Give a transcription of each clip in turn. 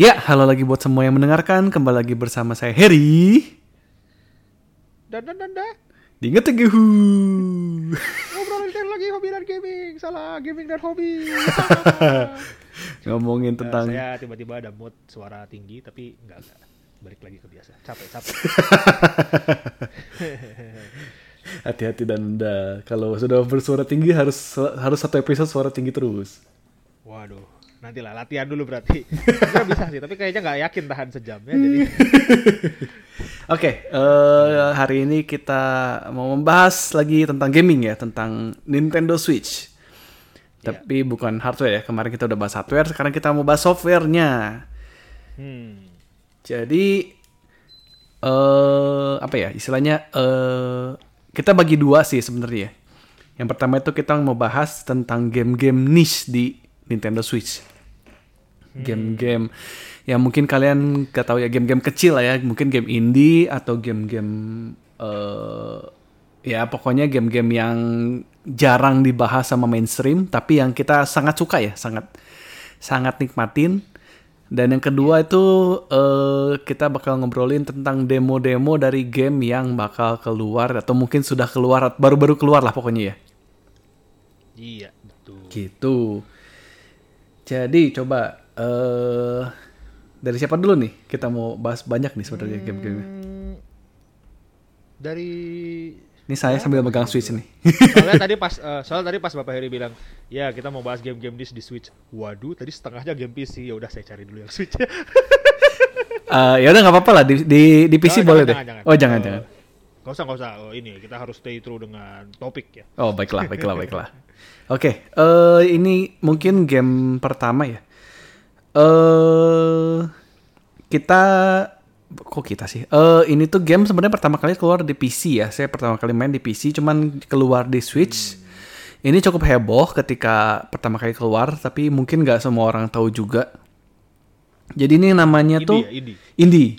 Ya, halo lagi buat semua yang mendengarkan. Kembali lagi bersama saya Harry. Dan dan dan dan. Diinget Tegehu. Ngobrolin lagi hobi dan gaming. Salah gaming dan hobi. Ngomongin Eh, tentang saya tiba-tiba ada mood suara tinggi tapi enggak enggak. Balik lagi ke biasa. Capek capek. hati-hati dan anda. Kalau sudah bersuara tinggi harus harus satu episode suara tinggi terus. Waduh. Nantilah latihan dulu berarti. Sebenarnya bisa sih, tapi kayaknya nggak yakin tahan sejam ya. Jadi Oke, eh, hari ini kita mau membahas lagi tentang gaming ya, tentang Nintendo Switch. Tapi bukan hardware ya. Kemarin kita udah bahas hardware, sekarang kita mau bahas softwarenya. hmm. Jadi eh apa ya istilahnya eh kita bagi dua sih sebenarnya. Yang pertama itu kita mau bahas tentang game-game niche di Nintendo Switch. Game-game yang mungkin kalian gak tahu ya game-game kecil lah ya, mungkin game indie atau game-game eh ya pokoknya game-game yang jarang dibahas sama mainstream tapi yang kita sangat suka ya, sangat sangat nikmatin. Dan yang kedua itu eh, kita bakal ngobrolin tentang demo-demo dari game yang bakal keluar atau mungkin sudah keluar baru-baru keluar lah pokoknya ya. Iya, betul. Gitu. Jadi coba eh dari siapa dulu nih? Kita mau bahas banyak nih sebenarnya game-game. Hmm, dari Ini saya sambil megang Switch nih. soalnya tadi pas eh, soalnya tadi pas Bapak Heri bilang, "Ya, kita mau bahas game-game di, di Switch." Waduh, tadi setengahnya game PC. Ya udah saya cari dulu yang Switch. Eh ya udah nggak apa-apa lah di di, di PC Jangan, boleh jangan, deh. jangan. Oh jangan jangan. Gak usah, gak usah. Oh, ini kita harus stay true dengan topik ya. Oh baiklah baiklah baiklah. Oke, eh ini mungkin game pertama ya. Eh kita kok kita sih? Eh ini tuh game sebenarnya pertama kali keluar di PC ya. Saya pertama kali main di PC, cuman keluar di Switch. Ini cukup heboh ketika pertama kali keluar, tapi mungkin nggak semua orang tahu juga. Jadi ini namanya Indie tuh ya, indie. indie.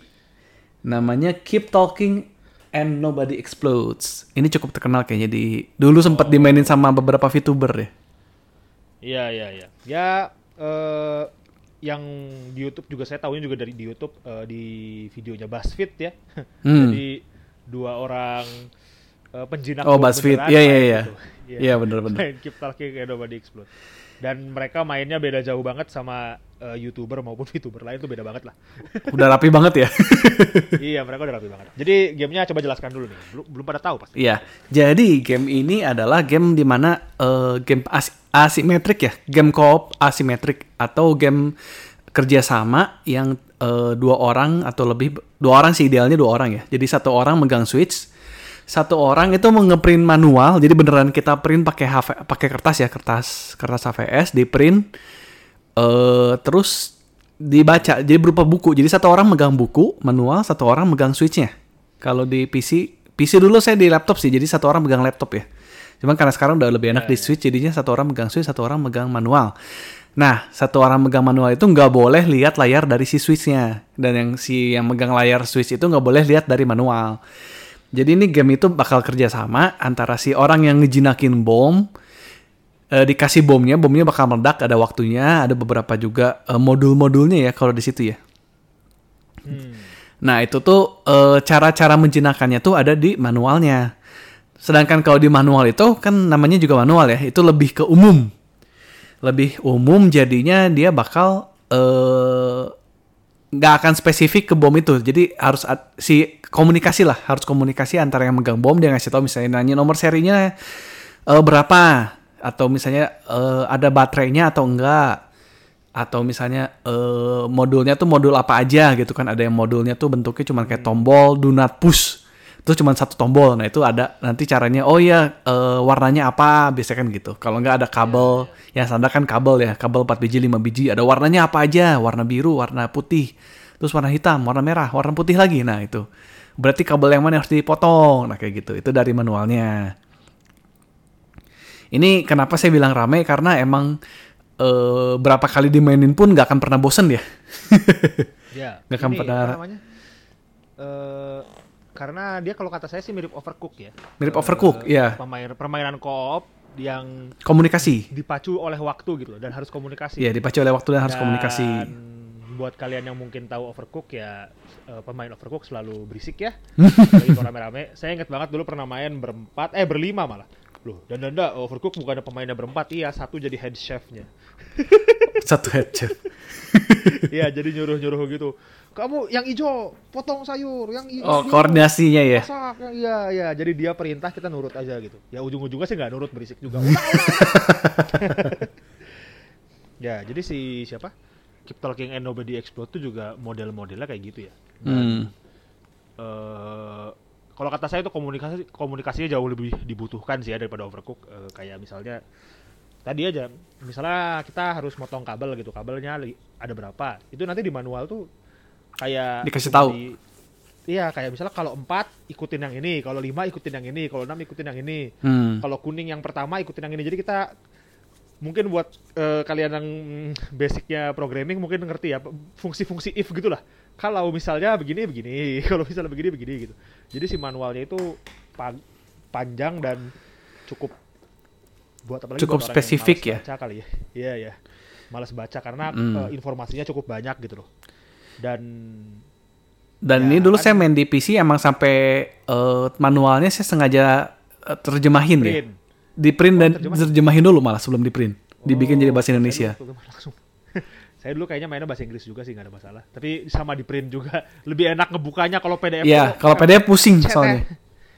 Namanya Keep Talking and Nobody Explodes. Ini cukup terkenal kayaknya di dulu sempat dimainin sama beberapa VTuber ya. Iya, iya, iya. Ya eh yang di YouTube juga saya tahunya juga dari di YouTube eh, di videonya BuzzFeed ya. Hmm. Jadi dua orang eh, penjinak Oh, BuzzFeed. Iya, iya, iya. gitu. Iya, bener-bener. Main Keep Talking and Nobody Explode. Dan mereka mainnya beda jauh banget sama eh, YouTuber maupun VTuber lain tuh beda banget lah. Udah rapi banget ya. iya, mereka udah rapi banget. Jadi gamenya coba jelaskan dulu nih. Belum belum pada tahu pasti. Iya. Jadi game ini adalah game di mana eh, game as- asimetrik ya, game co-op asimetrik atau game kerjasama yang eh, dua orang atau lebih dua orang sih idealnya dua orang ya. Jadi satu orang megang switch, satu orang itu ngeprint manual. Jadi beneran kita print pakai pakai kertas ya, kertas kertas HVS di print eh terus dibaca jadi berupa buku. Jadi satu orang megang buku manual, satu orang megang switchnya. Kalau di PC, PC dulu saya di laptop sih, jadi satu orang megang laptop ya. Cuman karena sekarang udah lebih enak di switch, jadinya satu orang megang switch, satu orang megang manual. Nah, satu orang megang manual itu nggak boleh lihat layar dari si switchnya, dan yang si yang megang layar switch itu nggak boleh lihat dari manual. Jadi ini game itu bakal kerjasama antara si orang yang ngejinakin bom, eh, dikasih bomnya, bomnya bakal meledak, ada waktunya, ada beberapa juga eh, modul-modulnya ya kalau di situ ya. Hmm. Nah itu tuh eh, cara-cara menjinakkannya tuh ada di manualnya. Sedangkan kalau di manual itu kan namanya juga manual ya, itu lebih ke umum. Lebih umum jadinya dia bakal nggak akan spesifik ke bom itu. Jadi harus si komunikasi lah, harus komunikasi antara yang megang bom dia ngasih tahu misalnya nanya nomor serinya eh, berapa atau misalnya eh, ada baterainya atau enggak? Atau misalnya eh, modulnya tuh modul apa aja gitu kan? Ada yang modulnya tuh bentuknya cuma kayak tombol do not push. Itu cuma satu tombol. Nah itu ada nanti caranya oh ya eh, warnanya apa? Biasanya kan gitu. Kalau nggak ada kabel yang standar kan kabel ya kabel 4 biji 5 biji. Ada warnanya apa aja? Warna biru warna putih. Terus warna hitam warna merah warna putih lagi. Nah itu. Berarti kabel yang mana yang harus dipotong? Nah kayak gitu. Itu dari manualnya ini kenapa saya bilang rame karena emang eh, berapa kali dimainin pun nggak akan pernah bosen ya. Ya. Nggak akan ini namanya? Eh, karena dia kalau kata saya sih mirip Overcook ya. Mirip Eh, Overcook, iya. Pemain permainan koop yang Komunikasi. dipacu oleh waktu gitu loh dan harus komunikasi. Ya dipacu oleh waktu dan harus Dan komunikasi. buat kalian yang mungkin tahu Overcook ya eh, pemain Overcook selalu berisik ya. Rame-rame. Saya inget banget dulu pernah main berempat, eh berlima malah. Loh, dan dan dan, Overcook bukan ada pemainnya berempat, iya satu jadi head chefnya. Satu head chef. Iya, jadi nyuruh-nyuruh gitu. Kamu yang hijau potong sayur, yang hijau Oh, koordinasinya ya. masak. Iya, iya. Jadi dia perintah kita nurut aja gitu. Ya ujung-ujungnya sih nggak nurut berisik juga. Udah, udah. ya, jadi si siapa? Keep Talking and Nobody Explode itu juga model-modelnya kayak gitu ya. Hmm. eh kalau kata saya itu komunikasi komunikasinya jauh lebih dibutuhkan sih ya daripada overcook Eh, kayak misalnya tadi aja misalnya kita harus motong kabel gitu kabelnya ada berapa itu nanti di manual tuh kayak Dikasih tahu. di- iya kayak misalnya kalau empat ikutin yang ini kalau lima ikutin yang ini kalau enam ikutin yang ini Hmm. kalau kuning yang pertama ikutin yang ini jadi kita mungkin buat eh, kalian yang mm, basicnya programming mungkin ngerti ya fungsi-fungsi if gitulah kalau misalnya begini begini kalau misalnya begini begini gitu jadi si manualnya itu pa- panjang dan cukup buat apalagi Cukup buat spesifik ya? baca kali ya iya ya malas baca karena Hmm. eh, informasinya cukup banyak gitu loh dan Dan Ya, ini dulu kan- saya main di PC emang sampai eh, manualnya saya sengaja eh, terjemahin ya. Di print dan terjemahin. dulu malah sebelum di print. Dibikin Oh, jadi bahasa saya dulu Indonesia. langsung. saya dulu kayaknya mainnya bahasa Inggris juga sih nggak ada masalah. Tapi sama di print juga lebih enak ngebukanya kalau PDF. Iya, tuh kalau PDF pusing chat- soalnya.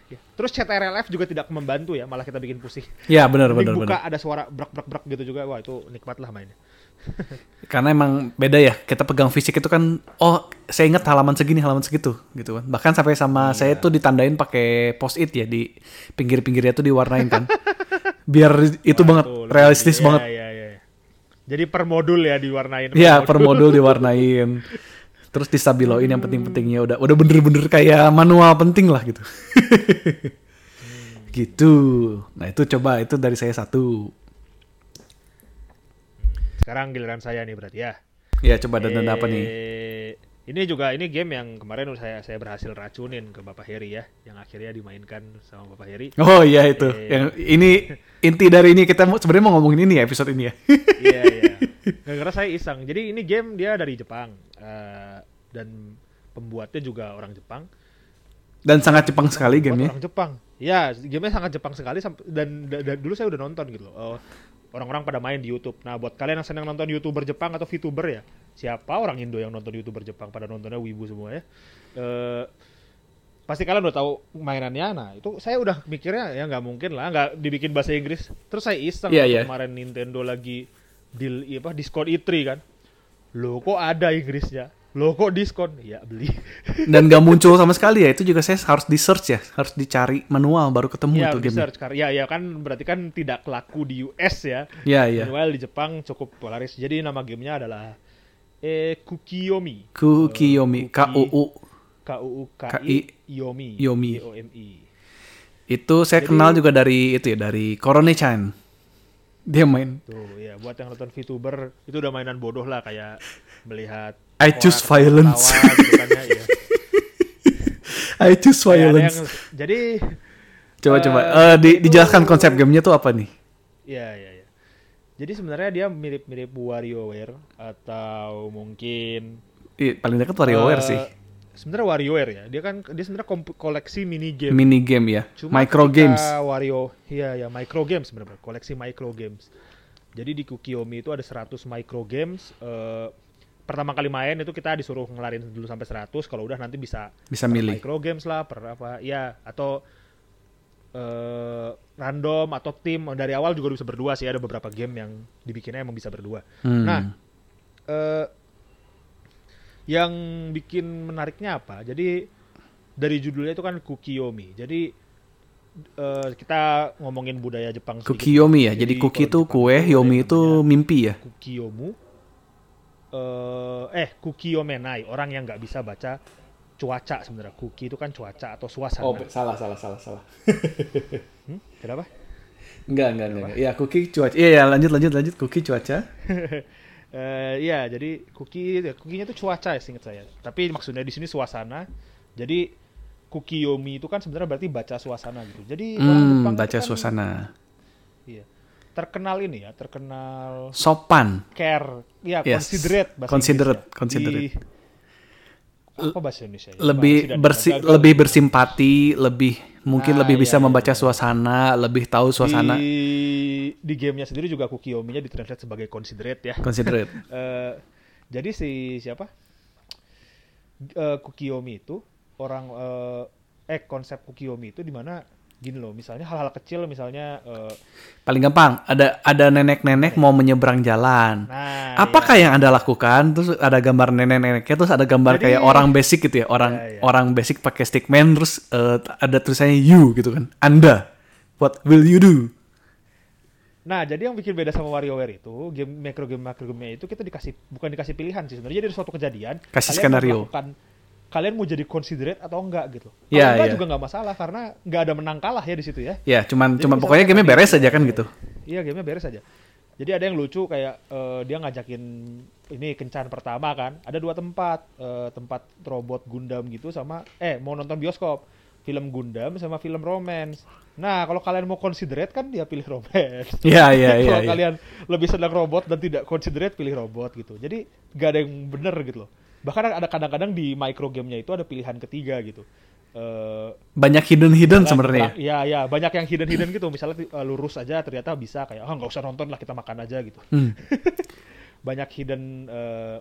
Ya. Terus CTRLF juga tidak membantu ya, malah kita bikin pusing. Iya, benar benar buka ada suara brak brak brak gitu juga, wah itu nikmat lah mainnya. Karena emang beda ya. Kita pegang fisik itu kan oh, saya ingat halaman segini, halaman segitu gitu kan. Bahkan sampai sama Iya. saya tuh ditandain pakai post-it ya di pinggir-pinggirnya tuh diwarnain kan. Biar itu Wah, banget tuh, realistis iya, banget. Iya, iya. Jadi per modul ya diwarnain. Iya, per modul diwarnain. Terus distabiloin yang penting-pentingnya udah udah bener-bener kayak manual penting lah gitu. gitu. Nah, itu coba itu dari saya satu. Sekarang giliran saya nih berarti ya. Ya, coba dan apa nih? Ini juga ini game yang kemarin saya saya berhasil racunin ke Bapak Heri ya, yang akhirnya dimainkan sama Bapak Heri. Oh iya itu. Eh. Yang ini inti dari ini kita sebenarnya mau ngomongin ini ya episode ini ya. Iya iya. Gara-gara saya iseng. Jadi ini game dia dari Jepang eh, dan pembuatnya juga orang Jepang. Dan sangat Jepang sekali gamenya. Orang Jepang. Ya, gamenya sangat Jepang sekali dan, da- da- dulu saya udah nonton gitu loh. Oh, orang-orang pada main di YouTube. Nah, buat kalian yang senang nonton YouTuber Jepang atau VTuber ya, siapa orang Indo yang nonton YouTuber Jepang pada nontonnya wibu semua ya. Eh, pasti kalian udah tahu mainannya. Nah, itu saya udah mikirnya ya nggak mungkin lah, nggak dibikin bahasa Inggris. Terus saya iseng waktu iya. kemarin Nintendo lagi deal apa diskon E3 kan. Loh kok ada Inggrisnya? Loh kok diskon? Ya beli. Dan gak muncul sama sekali ya. Itu juga saya harus di search ya, harus dicari manual baru ketemu Ya, tuh game. search karena ya ya kan berarti kan tidak laku di US ya. Ya ya. Meanwhile di Jepang cukup polaris. Jadi nama gamenya adalah eh Kukiyomi. Kukiyomi, K U U. K U U K I Yomi. Yomi. O M I. Itu saya Jadi- kenal juga dari itu ya, dari Korone-chan. Dia main Tuh ya buat yang nonton VTuber itu udah mainan bodoh lah kayak melihat I choose violence. ya, iya. I choose violence. yang- jadi Coba coba Eh, Eh, di, dijelaskan konsep gamenya tuh apa nih? ya ya ya. Jadi sebenarnya dia mirip-mirip WarioWare atau mungkin Ih, paling dekat WarioWare Eh, sih. Sebenarnya WarioWare ya. Dia kan dia sebenarnya koleksi mini game. Mini game ya, Cuma micro games. Wario, iya ya micro games sebenarnya, koleksi micro games. Jadi di Kukiyomi itu ada 100 micro games. Eh, pertama kali main itu kita disuruh ngelarin dulu sampai 100, kalau udah nanti bisa Bisa milih. micro games lah, per apa, ya atau eh, random atau tim dari awal juga bisa berdua sih ada beberapa game yang dibikinnya emang bisa berdua. Hmm. Nah, eh yang bikin menariknya apa? Jadi dari judulnya itu kan Kukiyomi. Jadi eh, kita ngomongin budaya Jepang sedikit. Kukiyomi ya. Jadi cookie kalau itu kue, yomi itu mimpi ya. Kukiyomu. Eh, eh Kukiyomenai, orang yang nggak bisa baca cuaca sebenarnya. Kuki itu kan cuaca atau suasana. Oh, salah salah salah salah. Hmm? Kenapa? Enggak, enggak, enggak. enggak. Ya, cookie cuaca. Iya, ya, lanjut lanjut lanjut cookie cuaca. Eh, iya, jadi kuki, kukinya itu cuaca ya, seingat saya. Tapi maksudnya di sini suasana. Jadi kukiyomi itu kan sebenarnya berarti baca suasana gitu. Jadi orang Hmm, Jepang baca kan- suasana. Iya. terkenal ini ya, terkenal Sopan. care, ya Yes. considerate bahasa Considerate, Inggrisnya. considerate. Di- apa bahasa Indonesia? ya? Lebih Bahasa dan bersi gagal. lebih bersimpati, lebih mungkin Nah, lebih bisa iya, iya, membaca iya. suasana, lebih tahu suasana. Di, di gamenya sendiri juga Kukiyomi-nya ditranslate sebagai considerate ya. Considerate. Eh, jadi si siapa? Eh, Kukiyomi itu orang eh, eh konsep Kukiyomi itu di mana gini loh, misalnya hal-hal kecil misalnya eh, Paling gampang ada ada nenek-nenek mau menyeberang jalan. nah Apakah ya. yang Anda lakukan? Terus ada gambar nenek-neneknya, terus ada gambar Jadi- kayak orang basic gitu ya, orang Ya, ya. orang basic pakai stickman, terus eh, ada tulisannya you gitu kan. Anda, what will you do? Nah, jadi yang bikin beda sama WarioWare itu, game macro game macro game itu kita dikasih bukan dikasih pilihan sih sebenarnya. Jadi ada suatu kejadian, Kasih skenario. melakukan kalian mau jadi considerate atau enggak gitu. Kalau Iya, enggak iya. juga nggak masalah karena nggak ada menang kalah ya di situ ya. Ya, cuman Jadi cuman pokoknya gamenya beres aja kan gitu. Iya, gamenya beres aja. Jadi ada yang lucu kayak eh, dia ngajakin ini kencan pertama kan. Ada dua tempat, eh, tempat robot Gundam gitu sama eh mau nonton bioskop. Film Gundam sama film romance. Nah, kalau kalian mau considerate kan dia pilih romance. Iya, iya, iya. kalau iya. kalian lebih senang robot dan tidak considerate pilih robot gitu. Jadi gak ada yang bener gitu loh. Bahkan ada kadang-kadang di micro gamenya itu ada pilihan ketiga gitu. Eh Banyak hidden-hidden Misalnya sebenarnya. Iya, iya, banyak yang hidden-hidden gitu. Misalnya uh, lurus aja ternyata bisa kayak, ah nggak usah nonton lah kita makan aja gitu. Hmm. Banyak hidden, uh,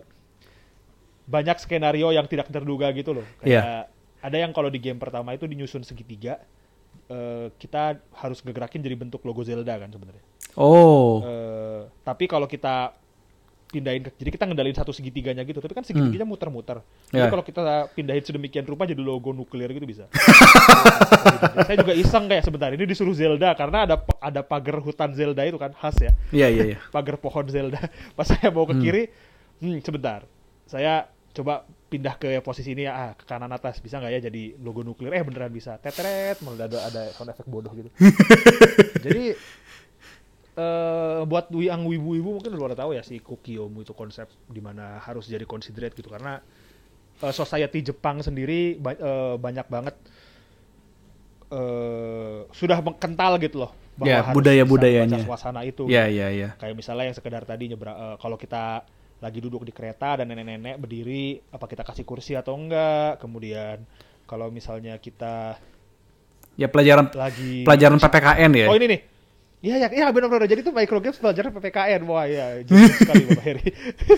banyak skenario yang tidak terduga gitu loh. Iya. Kayak ada yang kalau di game pertama itu dinyusun segitiga, uh, kita harus ngegerakin jadi bentuk logo Zelda kan sebenarnya. Oh, Uh, tapi kalau kita pindahin jadi kita ngendalin satu segitiganya gitu, tapi kan segitiganya muter-muter. Jadi Ya. kalau kita pindahin sedemikian rupa jadi logo nuklir gitu bisa. Saya juga iseng kayak sebentar ini disuruh Zelda karena ada ada pagar hutan Zelda itu kan khas ya, iya iya iya. pagar pohon Zelda. Pas saya mau ke Hmm. kiri, hmm, sebentar, saya coba pindah ke posisi ini ya, ah ke kanan atas bisa nggak ya jadi logo nuklir? Eh beneran bisa, tetret, malah ada ada sound efek bodoh gitu. jadi eh buat yang wibu-wibu mungkin udah pada tahu ya si Kukiyomu itu konsep di mana harus jadi considerate gitu karena eh, society Jepang sendiri ba- eh, banyak banget eh sudah kental gitu loh Ya, harus budaya-budayanya. bisa membaca suasana itu Iya iya iya. kayak misalnya yang sekedar tadi nyebrang eh, kalau kita lagi duduk di kereta dan nenek-nenek berdiri apa kita kasih kursi atau enggak kemudian kalau misalnya kita Ya pelajaran lagi pelajaran PPKN ya. Oh ini nih. Iya ya, iya benar-benar. Jadi itu micro games pelajaran PPKN. Wah iya, jujur sekali Bapak Heri.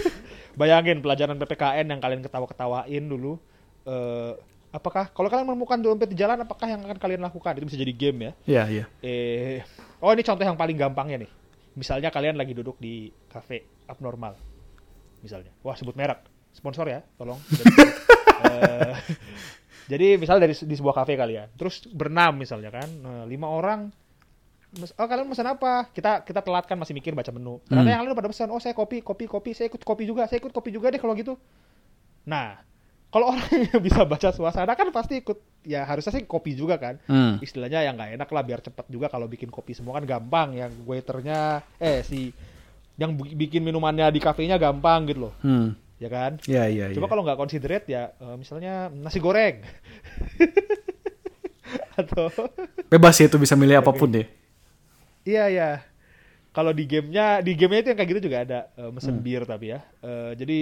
Bayangin pelajaran PPKN yang kalian ketawa-ketawain dulu. eh apakah kalau kalian menemukan dompet di jalan, apakah yang akan kalian lakukan? Itu bisa jadi game ya. Iya iya. Eh, oh ini contoh yang paling gampangnya nih. Misalnya kalian lagi duduk di cafe abnormal, misalnya. Wah sebut merek, sponsor ya, tolong. Eh, jadi misal dari di sebuah cafe kalian, terus berenam misalnya kan, Nah, lima orang. Oh kalian pesan apa? Kita kita telat kan masih mikir baca menu. Ternyata Hmm. yang lain pada pesan. Oh saya kopi, kopi, kopi. Saya ikut kopi juga. Saya ikut kopi juga deh kalau gitu. Nah, kalau orang yang bisa baca suasana kan pasti ikut. Ya harusnya sih kopi juga kan Hmm. istilahnya yang nggak enak lah biar cepet juga kalau bikin kopi semua kan gampang yang waiternya eh si yang bi- bikin minumannya di kafenya gampang gitu loh Hmm. ya kan Iya iya iya. coba kalau nggak considerate ya eh, misalnya nasi goreng atau Bebas ya itu bisa milih apa pun deh. Iya ya kalau di gamenya di gamenya itu yang kayak gitu juga ada eh, mesen Hmm. bir tapi ya Eh, jadi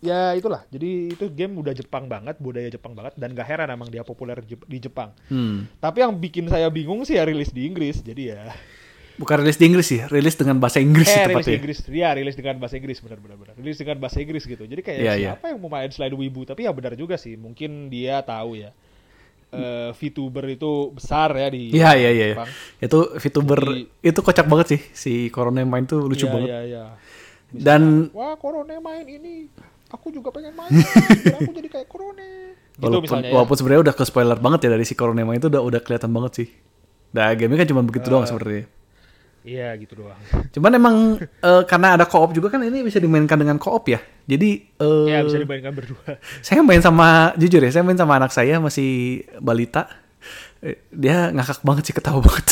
ya itulah jadi itu game udah Jepang banget budaya Jepang banget dan gak heran emang dia populer di Jepang Hmm. tapi yang bikin saya bingung sih ya rilis di Inggris jadi ya Bukan rilis di Inggris sih, rilis dengan bahasa Inggris sih eh, rilis di. Inggris. Iya, rilis dengan bahasa Inggris benar benar benar. Rilis dengan bahasa Inggris gitu. Jadi kayak Iya, iya. siapa yang mau main selain Wibu? Tapi ya benar juga sih. Mungkin dia tahu ya. Eh VTuber itu besar ya di Iya iya iya. Jepang. Itu VTuber Di- itu kocak banget sih si Corona main tuh lucu Iya, banget. Iya, iya. Dan Wah, Korone main ini. Aku juga pengen main. aku jadi kayak Korone. Gitu walaupun, misalnya ya. walaupun sebenarnya udah ke spoiler banget ya dari si Corona main itu udah udah kelihatan banget sih. Nah, game kan cuma begitu doang Eh. Iya, gitu doang. Cuman emang eh, karena ada co-op juga kan ini bisa dimainkan dengan co-op ya. Jadi eh, Iya, bisa dimainkan berdua. saya main sama jujur ya, saya main sama anak saya masih balita. Eh, Dia ngakak banget sih ketawa banget.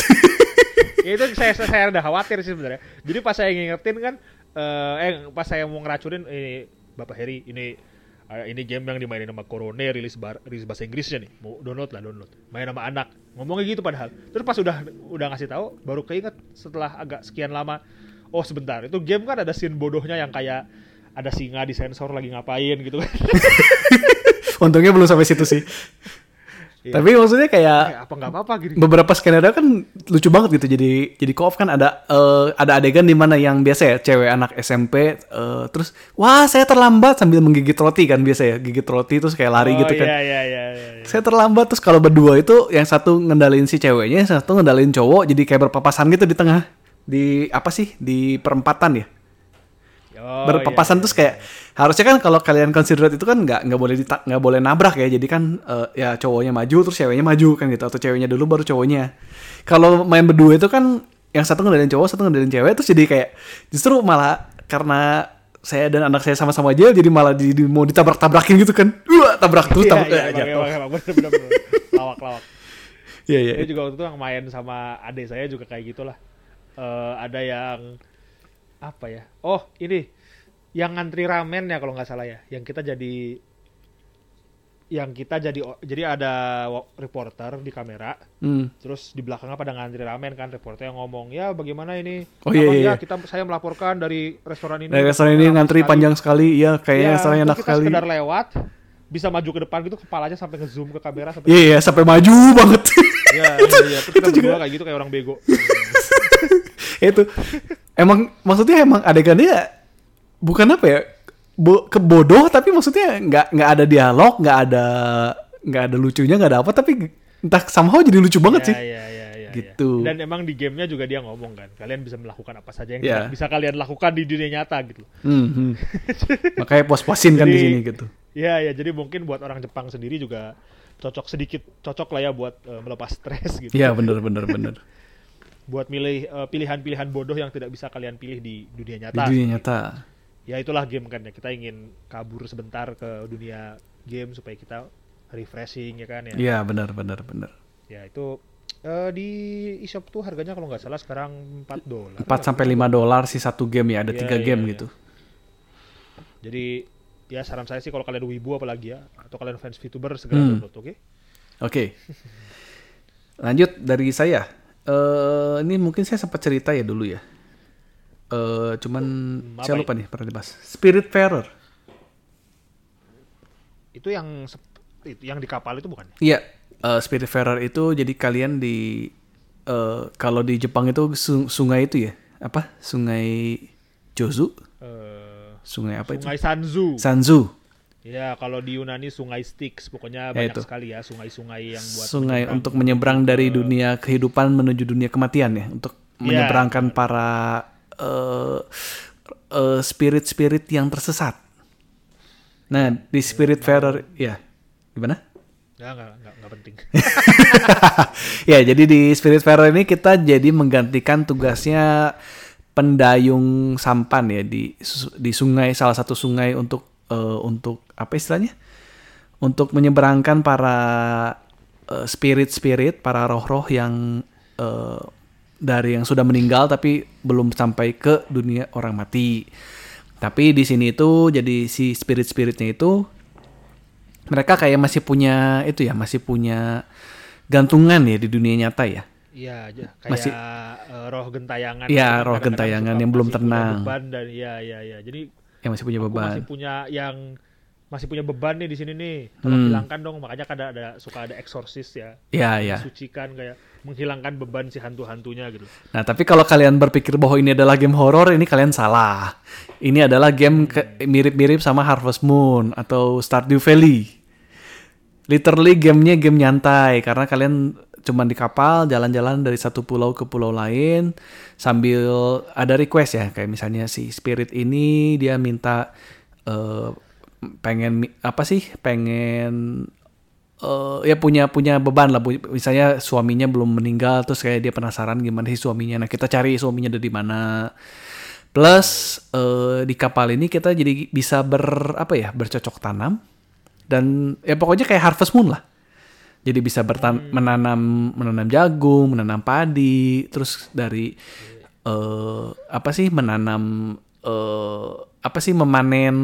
ya itu saya saya udah khawatir sih sebenarnya. Jadi pas saya ngingetin kan eh eh pas saya mau ngeracunin ini Bapak Heri ini "Ah, ini game yang dimainin sama Corone rilis bar, rilis bahasa Inggrisnya nih. Mau download lah download. Main sama anak. Ngomongnya gitu padahal. Terus pas udah udah ngasih tahu baru keinget setelah agak sekian lama oh sebentar itu game kan ada scene bodohnya yang kayak ada singa di sensor lagi ngapain gitu kan. Untungnya belum sampai situ sih. Iya. Tapi maksudnya kayak Kayak apa nggak apa-apa gini beberapa skenario kan lucu banget gitu jadi jadi co-op kan ada eh, ada adegan di mana yang biasa ya cewek anak SMP eh, terus wah saya terlambat sambil menggigit roti kan biasa ya gigit roti terus kayak lari oh, gitu kan iya, iya, iya, iya, iya. saya terlambat terus kalau berdua itu yang satu ngendalin si ceweknya yang satu ngendalin cowok jadi kayak berpapasan gitu di tengah di apa sih di perempatan ya Oh, berpapasan iya, terus kayak harusnya kan kalau kalian considerate itu kan nggak nggak boleh nggak boleh nabrak ya. Jadi kan eh, ya cowoknya maju terus ceweknya maju kan gitu. Atau ceweknya dulu baru cowoknya. Kalau main berdua itu kan yang satu ngendalin cowok satu ngendalin cewek terus jadi kayak justru malah karena saya dan anak saya sama-sama aja jadi malah di, di- mau ditabrak-tabrakin gitu kan. Wah tabrak terus Iya, tabrak iya, eh, emang, jatuh. emang, emang, bener, bener, bener. lawak lawak. Iya iya. Saya juga waktu itu yang main sama adik saya juga kayak gitulah. Eh ada yang apa ya? Oh ini yang ngantri ramen ya kalau nggak salah ya. Yang kita jadi yang kita jadi jadi ada reporter di kamera Hmm. terus di belakangnya pada ngantri ramen kan reporter yang ngomong ya bagaimana ini Oh, iya, iya, ya iya. kita saya melaporkan dari restoran ini Nah, restoran ini ngantri sekali." panjang sekali iya kayaknya Ya, restorannya enak kita sekali sekedar lewat bisa maju ke depan gitu kepalanya sampai ngezoom ke kamera sampai iya iya sampai maju banget Iya, iya, iya. Terus kita itu juga- kayak gitu kayak orang bego. itu emang maksudnya emang adegannya bukan apa ya bo kebodoh tapi maksudnya nggak nggak ada dialog nggak ada nggak ada lucunya nggak ada apa tapi entah somehow jadi lucu banget sih Iya, iya, iya, iya, Gitu. iya. Dan emang di gamenya juga dia ngomong kan, kalian bisa melakukan apa saja yang tidak bisa kalian lakukan di dunia nyata gitu. Hmm, hmm. makanya puas-puasin kan di sini gitu Iya, ya. Jadi mungkin buat orang Jepang sendiri juga cocok sedikit cocok lah ya buat eh, melepas stres gitu. Iya bener bener bener Buat milih eh, pilihan-pilihan bodoh yang tidak bisa kalian pilih di dunia di nyata. dunia nyata Ya itulah game kan ya. Kita ingin kabur sebentar ke dunia game supaya kita refreshing ya kan ya. iya bener bener bener Ya itu eh, di eShop tuh harganya kalau nggak salah sekarang 4 dolar. 4 sampai 5 dolar sih satu game ya ada Iya, tiga iya, game iya. gitu Jadi ya saran saya sih kalau kalian wibu apalagi ya atau kalian fans VTuber segera Hmm. download oke. Oke. Lanjut dari saya. Eh ini mungkin saya sempat cerita ya dulu ya. Eh cuman Hmm, saya lupa nih pernah dibahas. Spiritfarer. Itu yang itu yang di kapal itu bukan? Iya, eh, Spiritfarer itu jadi kalian di eh kalau di Jepang itu su- sungai itu ya. Apa? Sungai Jozu? Eh, Sungai apa sungai itu? Sanzu. Sanzu. Ya kalau di Yunani sungai Styx pokoknya Ya, banyak itu. sekali ya sungai-sungai yang buat Sungai untuk menyeberang dari dunia kehidupan menuju dunia kematian ya, untuk Iya. menyeberangkan para eh, eh, spirit-spirit yang tersesat. Nah, di Spiritfarer ya gimana? Ya nggak nggak nggak penting. ya, jadi di Spiritfarer ini kita jadi menggantikan tugasnya pendayung sampan ya di di sungai salah satu sungai untuk eh, untuk apa istilahnya? Untuk menyeberangkan para eh, spirit-spirit, para roh-roh yang eh, dari yang sudah meninggal tapi belum sampai ke dunia orang mati. Tapi di sini itu jadi si spirit-spiritnya itu mereka kayak masih punya itu ya, masih punya gantungan ya di dunia nyata ya. Iya aja kayak Masih- roh gentayangan. Iya, Kan roh gentayangan yang belum tenang. Beban dan iya iya iya. Jadi Yang masih punya aku beban. masih punya yang masih punya beban nih di sini nih. Tolong Hmm. hilangkan dong. Makanya kadang ada suka ada eksorsis ya. Iya, iya. Sucikan kayak menghilangkan beban si hantu-hantunya gitu. Nah, tapi kalau kalian berpikir bahwa ini adalah game horor, ini kalian salah. Ini adalah game ke- mirip-mirip sama Harvest Moon atau Stardew Valley. Literally gamenya game nyantai karena kalian cuman di kapal jalan-jalan dari satu pulau ke pulau lain sambil ada request ya kayak misalnya si spirit ini dia minta eh, pengen apa sih pengen eh ya punya punya beban lah misalnya suaminya belum meninggal terus kayak dia penasaran gimana sih suaminya. Nah kita cari suaminya ada di mana. Plus eh, di kapal ini kita jadi bisa ber apa ya bercocok tanam. Dan ya pokoknya kayak harvest moon lah jadi bisa bertan menanam menanam jagung menanam padi terus dari eh apa sih menanam eh apa sih memanen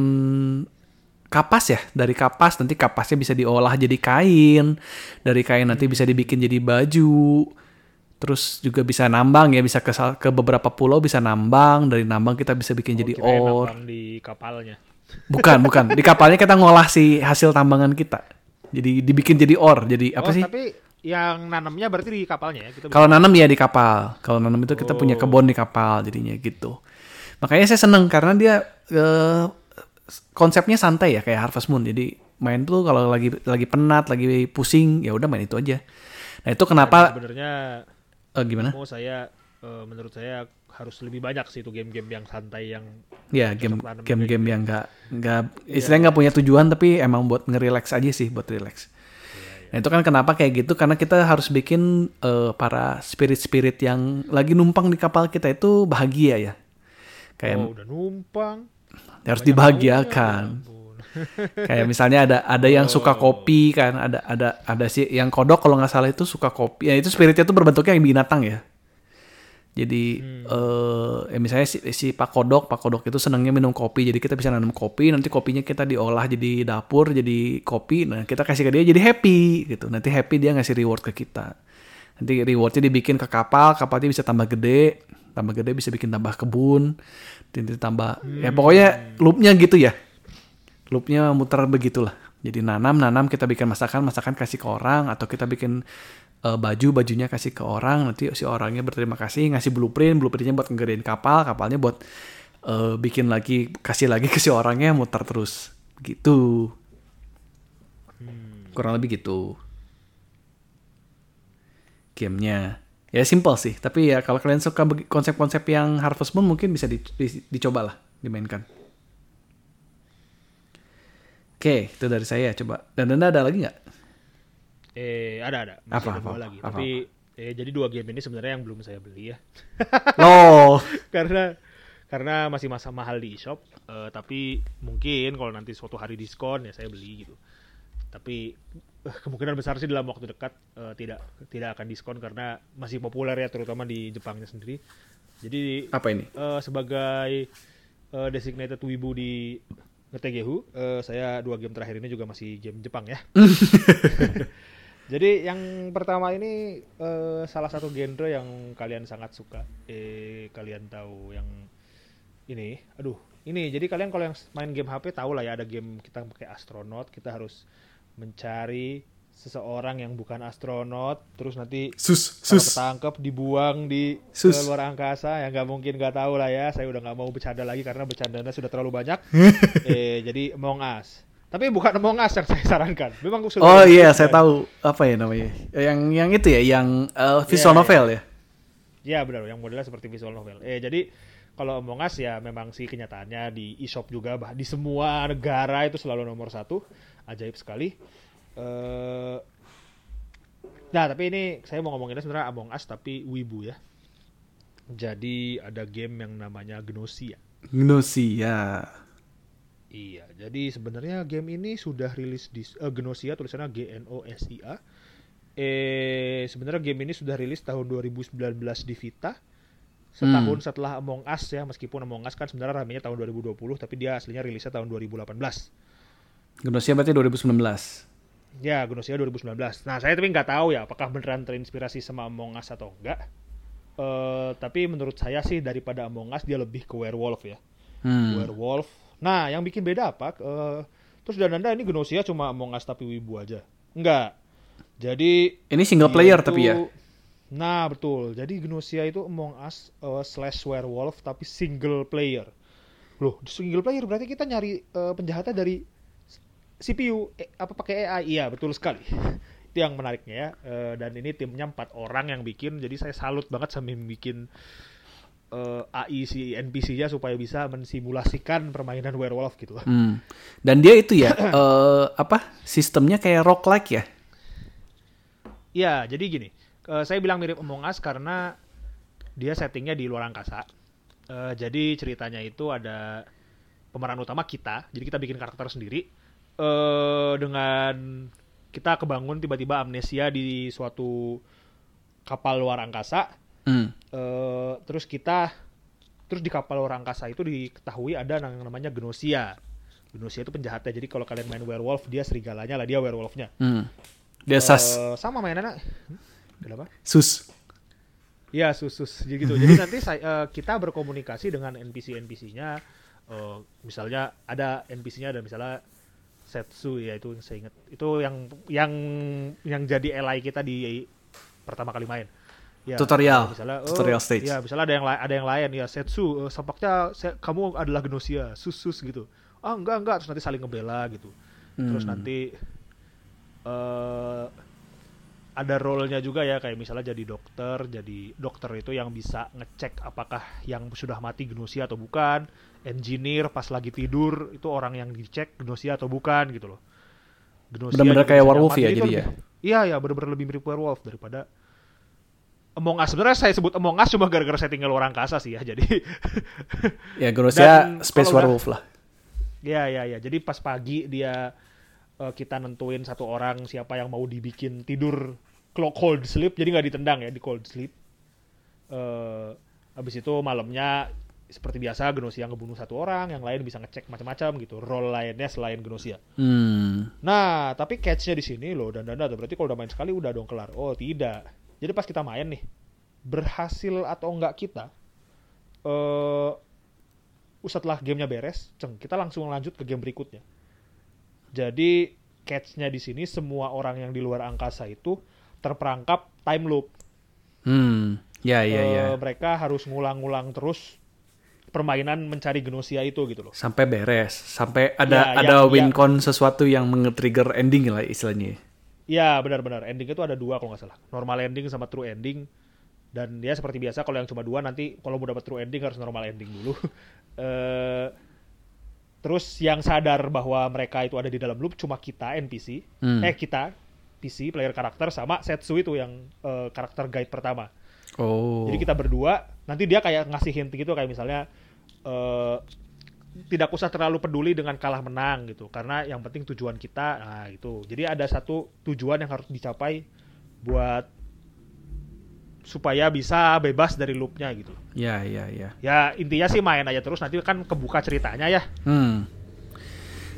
kapas ya. Dari kapas nanti kapasnya bisa diolah jadi kain dari kain nanti bisa dibikin jadi baju terus juga bisa nambang ya bisa ke ke beberapa pulau bisa nambang dari nambang kita bisa bikin Oh, jadi or. di kapalnya. bukan bukan. Di kapalnya kita ngolah si hasil tambangan kita jadi dibikin jadi or jadi apa oh, sih? tapi yang nanamnya berarti di kapalnya ya? Kita kalau nanam ya di kapal. Kalau nanam itu kita punya Oh. kebun di kapal jadinya gitu. Makanya saya seneng karena dia eh, konsepnya santai ya kayak Harvest Moon. Jadi main tuh kalau lagi lagi penat lagi pusing ya udah main itu aja. Nah itu kenapa sebenarnya eh, gimana? mau saya eh, menurut saya harus lebih banyak sih itu game-game yang santai yang ya game game-game yang nggak nggak istilahnya nggak punya tujuan tapi emang buat ngerelax aja sih buat relax. Nah itu kan kenapa kayak gitu? Karena kita harus bikin eh, para spirit-spirit yang lagi numpang di kapal kita itu bahagia ya. Kayak oh, udah numpang. harus banyak dibahagiakan. maunya, ya kayak misalnya ada ada yang suka kopi kan ada ada ada sih yang kodok kalau nggak salah itu suka kopi. Ya itu spiritnya tuh berbentuknya yang binatang ya jadi eh ya misalnya si, si pak kodok pak kodok itu senangnya minum kopi. Jadi kita bisa nanam kopi nanti kopinya kita diolah jadi dapur jadi kopi. Nah kita kasih ke dia jadi happy gitu. Nanti happy dia ngasih reward ke kita. Nanti rewardnya dibikin ke kapal kapalnya bisa tambah gede. Tambah gede bisa bikin tambah kebun. Nanti tambah ya pokoknya loopnya gitu ya. Loopnya muter begitulah. Jadi nanam nanam kita bikin masakan masakan kasih ke orang atau kita bikin eh, baju bajunya kasih ke orang nanti si orangnya berterima kasih ngasih blueprint blueprintnya buat ngegedein kapal kapalnya buat eh, bikin lagi kasih lagi ke si orangnya muter terus. Gitu. Kurang lebih gitu. Gamenya. Ya simple sih. Tapi ya kalau kalian suka konsep-konsep yang Harvest Moon mungkin bisa di- di- dicoba lah dimainkan. Oke itu dari saya. Coba. Dan ada lagi nggak Eh, ada ada. Masih Apa, ada dua apa, lagi. apa, Tapi eh, jadi dua game ini sebenarnya yang belum saya beli ya. loh karena karena masih masa mahal di shop eh, tapi mungkin kalau nanti suatu hari diskon ya saya beli gitu. Tapi eh, kemungkinan besar sih dalam waktu dekat eh, tidak tidak akan diskon karena masih populer ya terutama di Jepangnya sendiri. Jadi apa ini? eh, sebagai eh, designated wibu di ngetegehu eh, saya dua game terakhir ini juga masih game Jepang ya jadi yang pertama ini eh, salah satu genre yang kalian sangat suka. Eh kalian tahu yang ini, aduh, ini. Jadi kalian kalau yang main game HP tahu lah ya ada game kita pakai astronot, kita harus mencari seseorang yang bukan astronot, terus nanti sus kalau ketangkep dibuang di Sus. ke luar angkasa ya nggak mungkin nggak tahu lah ya. Saya udah nggak mau bercanda lagi karena bercandanya sudah terlalu banyak. Eh jadi Among Us tapi bukan Among Us yang saya sarankan memang sudah oh iya saya kan. tahu apa ya namanya yang yang itu ya yang eh, visual Iya, novel ya Ya benar, yang modelnya seperti visual novel. Eh jadi kalau Among Us ya memang sih kenyataannya di eShop juga bah di semua negara itu selalu nomor satu, ajaib sekali. Eh, nah tapi ini saya mau ngomonginnya sebenarnya Among Us tapi Wibu ya. Jadi ada game yang namanya Gnosia. Gnosia Iya, jadi sebenarnya game ini sudah rilis di eh, Gnosia tulisannya G N O S I A. Eh sebenarnya game ini sudah rilis tahun 2019 di Vita. Setahun setelah Among Us ya, meskipun Among Us kan sebenarnya ramenya tahun 2020 tapi dia aslinya rilisnya tahun 2018. Gnosia berarti 2019 Ya, Gnosia 2019. Nah, saya tapi nggak tahu ya apakah beneran terinspirasi sama Among Us atau enggak. Eh tapi menurut saya sih daripada Among Us dia lebih ke werewolf ya. hmm. werewolf. Nah, yang bikin beda apa? Eh, terus dan anda ini Gnosia cuma Among Us tapi wibu aja. Enggak. Jadi ini single player itu- tapi ya Nah, betul. Jadi Gnosia itu Among Us eh, slash werewolf tapi single player. Loh, single player berarti kita nyari eh, penjahatnya dari CPU eh, apa pakai AI? Iya, betul sekali. itu yang menariknya ya. Eh, dan ini timnya empat orang yang bikin. Jadi saya salut banget sama yang bikin eh, AI si NPC-nya supaya bisa mensimulasikan permainan werewolf gitu. Hmm. Dan dia itu ya eh, apa sistemnya kayak roguelike ya? Iya, jadi gini. eh, saya bilang mirip Among Us karena dia settingnya di luar angkasa. Eh, jadi ceritanya itu ada pemeran utama kita. Jadi kita bikin karakter sendiri. eh dengan kita kebangun tiba-tiba amnesia di suatu kapal luar angkasa. Hmm. Eh, terus kita terus di kapal luar angkasa itu diketahui ada yang namanya Gnosia. Gnosia itu penjahatnya. Jadi kalau kalian main werewolf, dia serigalanya lah, dia werewolfnya. Hmm. Dia sas. Eh, sama mainannya. Hmm? Kenapa? Sus. Iya sus-sus jadi gitu. Jadi nanti saya, eh, kita berkomunikasi dengan NPC NPC-nya. eh, misalnya ada NPC-nya ada misalnya Setsu ya itu yang saya ingat. Itu yang yang yang jadi ally kita di pertama kali main. Ya, Tutorial. misalnya, oh, Tutorial stage. Ya, misalnya ada yang ada yang lain ya Setsu, eh, sepertinya se- kamu adalah Gnosia, sus-sus gitu. Ah enggak enggak terus nanti saling ngebela gitu. Terus Hmm. nanti eh ada role-nya juga ya kayak misalnya jadi dokter, jadi dokter itu yang bisa ngecek apakah yang sudah mati Gnosia atau bukan, engineer pas lagi tidur itu orang yang dicek Gnosia atau bukan gitu loh. Gnosia Bener-bener juga kayak werewolf ya jadi ya? Iya ya bener-bener lebih mirip werewolf daripada Among Us. Sebenarnya saya sebut Among Us cuma gara-gara saya tinggal luar angkasa sih ya. Jadi Ya Dan Space Werewolf lah. Ya ya ya. Jadi pas pagi dia eh, kita nentuin satu orang siapa yang mau dibikin tidur clo- cold sleep. Jadi nggak ditendang ya di cold sleep. Eh habis itu malamnya seperti biasa Gnosia ngebunuh satu orang, yang lain bisa ngecek macam-macam gitu. Role lainnya selain Gnosia. Hmm. Nah, tapi catch-nya di sini loh dan dan berarti kalau udah main sekali udah dong kelar. Oh, tidak. Jadi pas kita main nih, berhasil atau enggak kita eh setelah gamenya beres, ceng, kita langsung lanjut ke game berikutnya. Jadi catch-nya di sini semua orang yang di luar angkasa itu terperangkap time loop. Hmm. Ya ya Eh, ya. mereka harus ngulang-ngulang terus permainan mencari Gnosia itu gitu loh. Sampai beres, sampai ada Ya, ada yang- win con sesuatu yang nge-trigger ending lah istilahnya. Ya benar-benar ending itu ada dua kalau nggak salah. Normal ending sama true ending. Dan ya seperti biasa kalau yang cuma dua nanti kalau mau dapat true ending harus normal ending dulu. Eh, terus yang sadar bahwa mereka itu ada di dalam loop cuma kita NPC. Hmm. Eh kita PC player karakter sama Setsu itu yang eh, karakter guide pertama. Oh. Jadi kita berdua nanti dia kayak ngasih hint gitu kayak misalnya eh tidak usah terlalu peduli dengan kalah menang gitu karena yang penting tujuan kita nah itu. Jadi ada satu tujuan yang harus dicapai buat supaya bisa bebas dari loopnya gitu. Ya ya ya. Ya intinya sih main aja terus nanti kan kebuka ceritanya ya. Hmm.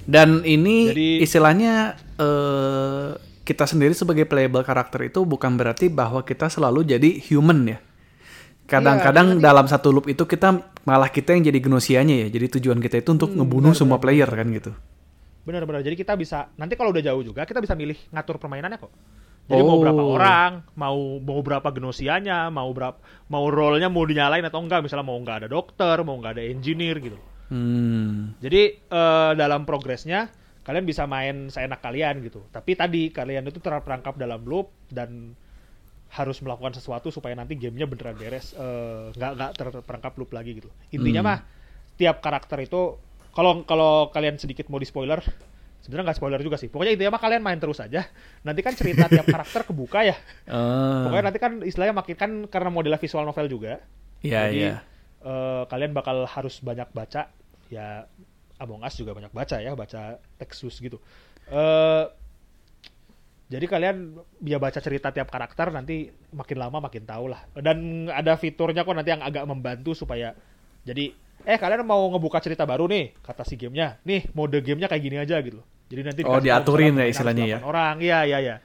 Dan ini Jadi- istilahnya eh, kita sendiri sebagai playable karakter itu bukan berarti bahwa kita selalu jadi human ya. Kadang-kadang Iya, dalam satu loop itu kita malah kita yang jadi gnosianya ya. Jadi tujuan kita itu untuk Hmm, ngebunuh benar, semua player kan gitu. Benar-benar. Jadi kita bisa nanti kalau udah jauh juga kita bisa milih ngatur permainannya kok. Jadi Oh. mau berapa orang, mau mau berapa genosianya, mau berapa mau role-nya mau dinyalain atau enggak, misalnya mau nggak ada dokter, mau nggak ada engineer gitu. Hmm. Jadi eh, dalam progresnya kalian bisa main seenak kalian gitu. Tapi tadi kalian itu terperangkap dalam loop dan harus melakukan sesuatu supaya nanti gamenya beneran beres, eh, nggak nggak terperangkap loop lagi gitu. Intinya Hmm. mah tiap karakter itu kalau kalau kalian sedikit mau di spoiler, sebenarnya nggak spoiler juga sih. Pokoknya intinya mah kalian main terus aja. Nanti kan cerita tiap karakter kebuka ya. Ah. Pokoknya nanti kan istilahnya makin kan karena modelnya visual novel juga. Iya Jadi iya. eh, kalian bakal harus banyak baca ya Among Us juga banyak baca ya baca Textus gitu. eh jadi kalian ya baca cerita tiap karakter nanti makin lama makin tahu lah. Dan ada fiturnya kok nanti yang agak membantu supaya jadi eh kalian mau ngebuka cerita baru nih kata si gamenya nih mode gamenya kayak gini aja gitu. Jadi nanti Oh, diaturin ya istilahnya ya. Orang iya iya iya.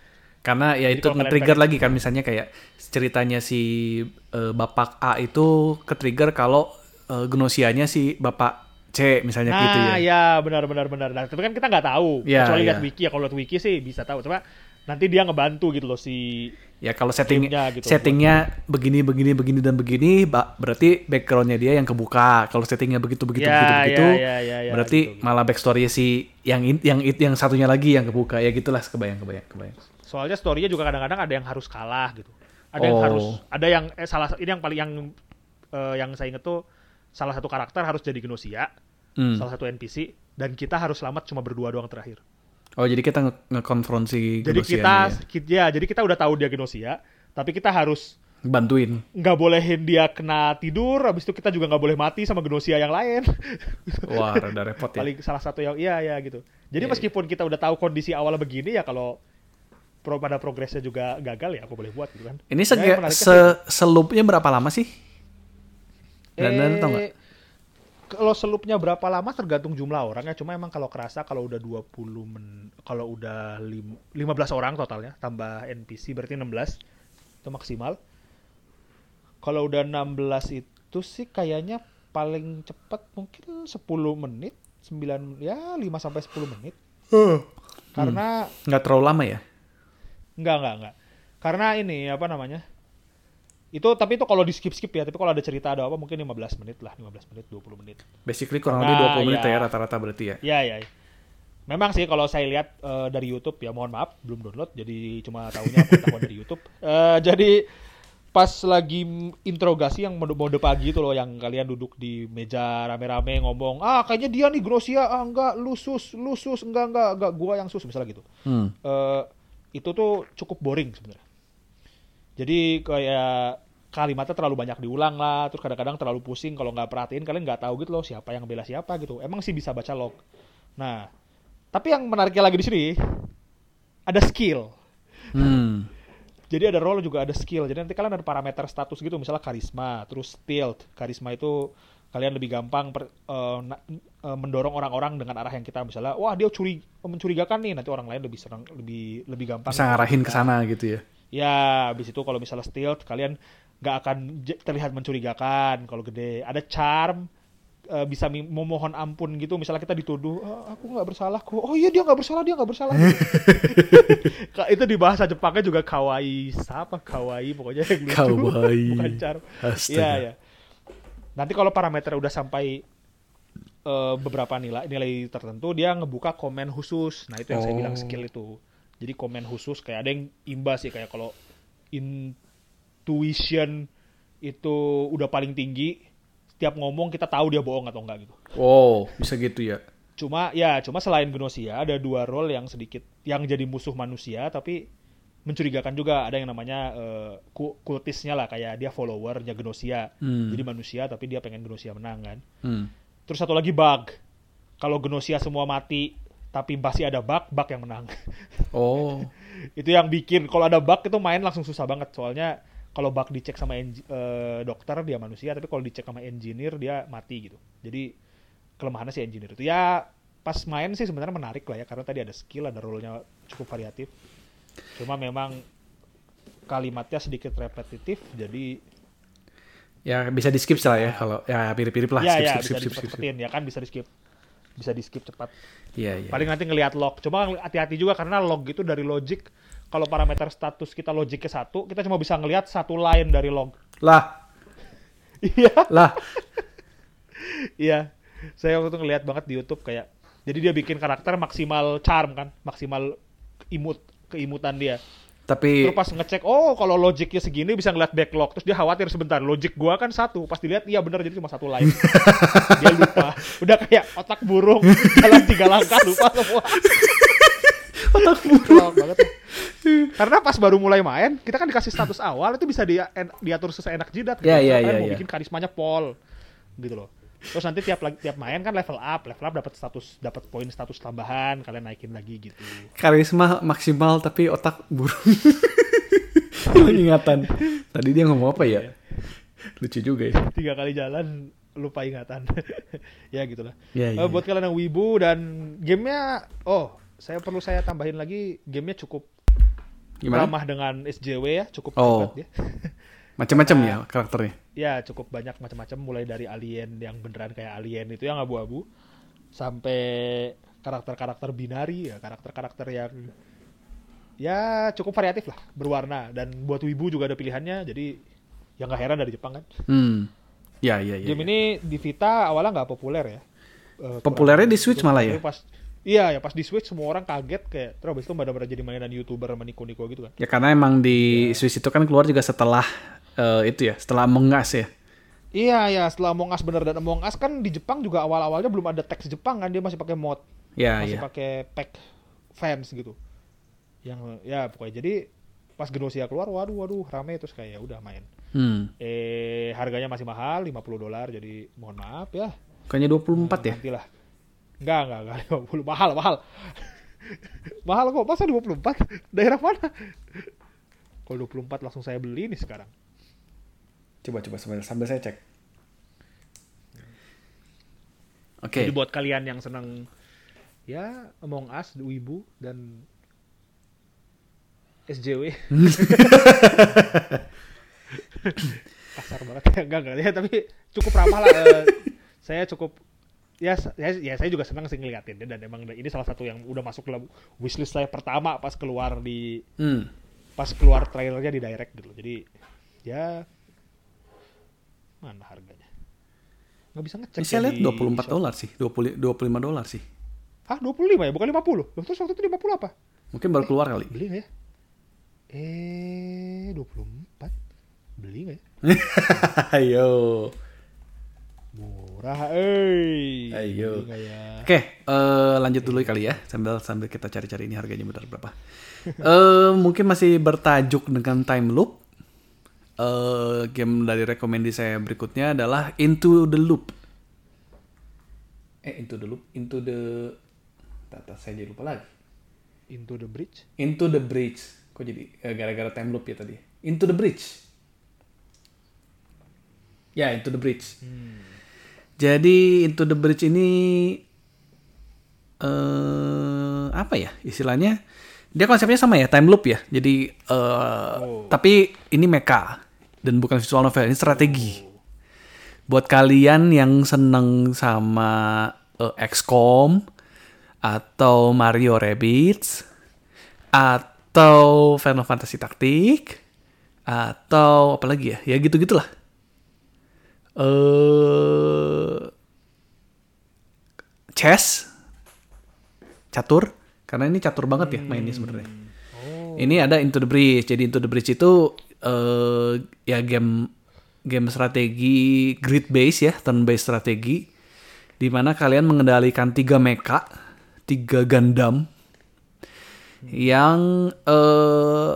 Karena ya Jadi itu nge-trigger lagi kan misalnya kayak ceritanya si eh, bapak A itu ke-trigger kalau eh, gnosianya si bapak C misalnya gitu ya. Nah, ya benar benar benar. Nah, tapi kan kita nggak tahu. Ya, Kecuali ya. lihat wiki ya. Kalau lihat wiki sih bisa tahu. Cuma nanti dia ngebantu gitu loh si Ya kalau setting gitu, settingnya begini begini begini dan begini, berarti backgroundnya dia yang kebuka. Kalau settingnya begitu begitu Ya, begitu ya, begitu, ya, ya, ya, berarti gitu, gitu. malah backstorynya si yang in- yang it yang satunya lagi yang kebuka. Ya gitulah kebayang kebayang kebayang. soalnya story-nya juga kadang-kadang ada yang harus kalah gitu. Ada yang Oh. harus ada yang eh, salah ini yang paling yang eh, yang saya inget tuh salah satu karakter harus jadi Gnosia, Hmm. salah satu NPC dan kita harus selamat cuma berdua doang terakhir. Oh jadi kita nge- nge-confront si Jadi kita ya. ya, jadi kita udah tahu dia Gnosia, tapi kita harus bantuin. nggak bolehin dia kena tidur, habis itu kita juga nggak boleh mati sama Gnosia yang lain. Wah, rada repot ya. paling salah satu yang iya ya gitu. Jadi Iya, meskipun kita udah tahu kondisi awal begini ya kalau pro pada progresnya juga gagal ya apa boleh buat gitu kan. Ini Ya, sege- yang menariknya se selupnya berapa lama sih? Dan dan tau nggak? Kalau selupnya berapa lama tergantung jumlah orang ya. Cuma emang kalau kerasa kalau udah 20 men kalau udah lim, 15 orang totalnya tambah NPC berarti 16 itu maksimal. Kalau udah 16 itu sih kayaknya paling cepat mungkin 10 menit, 9 ya 5 sampai 10 menit. Karena Nggak terlalu lama ya? Enggak, enggak, enggak. Karena ini apa namanya? Itu tapi itu kalau di skip skip ya, tapi kalau ada cerita ada apa mungkin 15 menit lah, 15 menit, 20 menit. Basically kurang Nah, lebih 20 menit ya. ya rata-rata berarti ya. Ya, ya. ya. Memang sih kalau saya lihat eh, dari YouTube ya mohon maaf belum download jadi cuma tahunya pengetahuan dari YouTube. Eh, jadi pas lagi interogasi yang mode, mode pagi itu loh yang kalian duduk di meja rame-rame ngomong ah kayaknya dia nih Grosia ah enggak lu sus lu sus enggak enggak enggak gua yang sus misalnya gitu Hmm. eh itu tuh cukup boring sebenarnya. Jadi kayak kalimatnya terlalu banyak diulang lah, terus kadang-kadang terlalu pusing kalau nggak perhatiin kalian nggak tahu gitu loh siapa yang bela siapa gitu. Emang sih bisa baca log. Nah, tapi yang menariknya lagi di sini ada skill. Hmm. Jadi ada role juga ada skill. Jadi nanti kalian ada parameter status gitu, misalnya karisma, terus stealth. Karisma itu kalian lebih gampang per- na- eh, mendorong orang-orang dengan arah yang kita misalnya, wah dia curi mencurigakan nih, nanti orang lain lebih serang, lebih lebih gampang. Bisa ngarahin ke sana gitu ya. Ya, habis itu kalau misalnya stealth kalian nggak akan terlihat mencurigakan kalau gede. Ada charm eh, bisa memohon ampun gitu. Misalnya kita dituduh, "Ah, aku nggak bersalah kok. Oh iya dia nggak bersalah, dia nggak bersalah. Itu di bahasa Jepangnya juga kawaii, apa kawaii pokoknya yang lucu. Kawaii. Bukan charm. Iya, ya. Nanti kalau parameter udah sampai eh, beberapa nilai nilai tertentu dia ngebuka komen khusus. Nah, itu yang saya Oh. bilang skill itu. Jadi komen khusus kayak ada yang imbas sih kayak kalau intuition itu udah paling tinggi, setiap ngomong kita tahu dia bohong atau enggak gitu. Oh, bisa gitu ya. Cuma ya, cuma selain Gnosia ada dua role yang sedikit yang jadi musuh manusia tapi mencurigakan juga ada yang namanya ku- kultisnya lah kayak dia followernya Gnosia. Hmm. Jadi manusia tapi dia pengen Gnosia menang kan. Hmm. Terus satu lagi bug. Kalau Gnosia semua mati tapi masih ada bug, bug yang menang. Oh. itu yang bikin kalau ada bug itu main langsung susah banget soalnya kalau bug dicek sama engi- eh, dokter dia manusia tapi kalau dicek sama engineer dia mati gitu. Jadi kelemahannya si engineer itu ya pas main sih sebenarnya menarik lah ya karena tadi ada skill ada role-nya cukup variatif. Cuma memang kalimatnya sedikit repetitif jadi Ya bisa di skip lah ya kalau ya mirip-mirip lah ya skip, ya skip, bisa skip, skip, skip, skip. ya kan bisa di skip bisa di skip cepat Iya, iya. paling nanti ngelihat log cuma hati-hati juga karena log itu dari logic kalau parameter status kita logiknya satu kita cuma bisa ngelihat satu line dari log. Lah, iya. Lah. iya. Saya waktu itu ngelihat banget di YouTube kayak jadi dia bikin karakter maksimal charm kan maksimal imut keimutan dia. Tapi terus pas ngecek oh kalau logiknya segini bisa ngeliat backlog. Terus dia khawatir sebentar logik gua kan satu. Pas dilihat iya bener jadi cuma satu line. Dia lupa. Udah kayak otak burung. Jalan tiga langkah lupa semua. Otak burung. Banget karena pas baru mulai main kita kan dikasih status awal itu bisa dia diatur sesuai enak jidat gitu. Ya, ya, Misalkan ya, mau ya. bikin karismanya pol gitu loh terus nanti tiap lagi tiap main kan level up level up dapat status dapat poin status tambahan kalian naikin lagi gitu karisma maksimal tapi otak burung. Ingatan. Tadi dia ngomong apa ya? Lucu juga ya. tiga kali jalan lupa ingatan ya gitulah Ya, Eh, buat kalian yang wibu dan gamenya oh saya perlu saya tambahin lagi gamenya cukup Gimana? ramah dengan SJW ya cukup Oh. hebat ya Macam-macam ya karakternya. ya cukup banyak macam-macam mulai dari alien yang beneran kayak alien itu yang abu-abu sampai karakter-karakter binari ya karakter-karakter yang ya cukup variatif lah berwarna dan buat wibu juga ada pilihannya jadi yang nggak heran dari Jepang kan Hmm. Ya, ya, ya. game ya. ini di Vita awalnya nggak populer ya Eh, Populernya di Switch malah ya? Pas, iya ya pas di Switch semua orang kaget kayak terus habis itu benar-benar jadi mainan youtuber sama niko-niko gitu kan. Ya karena emang di Swiss itu kan keluar juga setelah eh, itu ya, setelah Among Us ya. Iya ya setelah Among Us bener. Dan Among Us kan di Jepang juga awal-awalnya belum ada teks Jepang kan dia masih pakai mod. Ya, masih ya. pakai pack fans gitu. Yang ya pokoknya. Jadi pas Genosia keluar waduh waduh rame terus kayak ya udah main. Hmm. eh harganya masih mahal 50 dolar jadi mohon maaf ya. Kayaknya 24 ya? nantilah enggak enggak enggak 50 mahal mahal mahal kok masa 24 daerah mana kalau 24 langsung saya beli nih sekarang Coba coba sambil, sambil saya cek. Oke. Jadi buat kalian yang senang ya Among Us, The Wibu dan SJW. Kasar banget ya, enggak enggak ya, tapi cukup ramah lah. eh, saya cukup ya saya ya saya juga senang sih ngeliatin dan emang ini salah satu yang udah masuk dalam wishlist saya pertama pas keluar di Hmm. pas keluar trailernya di direct gitu. Jadi ya mana harganya? Nggak bisa ngecek. Saya ya lihat di 24 shop. dolar sih, 20 25 dolar sih. Hah, 25 ya, bukan 50. Loh, terus waktu itu 50 apa? Mungkin baru keluar kali. Beli nggak ya? Eh, 24. Beli nggak ya? Ayo. Murah, eh. Ayo. Ya? Oke, eh, lanjut dulu kali ya sambil sambil kita cari-cari ini harganya benar berapa. Eh mungkin masih bertajuk dengan time loop. Eh game dari rekomendasi saya berikutnya adalah Into the Loop. Eh Into the Loop, Into the Tata saya jadi lupa lagi. Into the Bridge. Into the Bridge. Kok jadi gara-gara time loop ya tadi? Into the Bridge. Ya, Into the Bridge. Jadi Into the Bridge ini eh apa ya istilahnya? Dia konsepnya sama ya, time loop ya. Jadi eh tapi ini mecha dan bukan visual novel, ini strategi. Buat kalian yang seneng sama eh, XCOM atau Mario Rabbids atau Final Fantasy Tactic atau apa lagi ya? Ya gitu-gitulah. Eh chess. Catur. Karena ini catur banget ya mainnya sebenarnya. Ini ada Into the Bridge. Jadi Into the Bridge itu eh ya game game strategi grid base ya, turn based strategi di mana kalian mengendalikan tiga mecha, tiga Gundam yang eh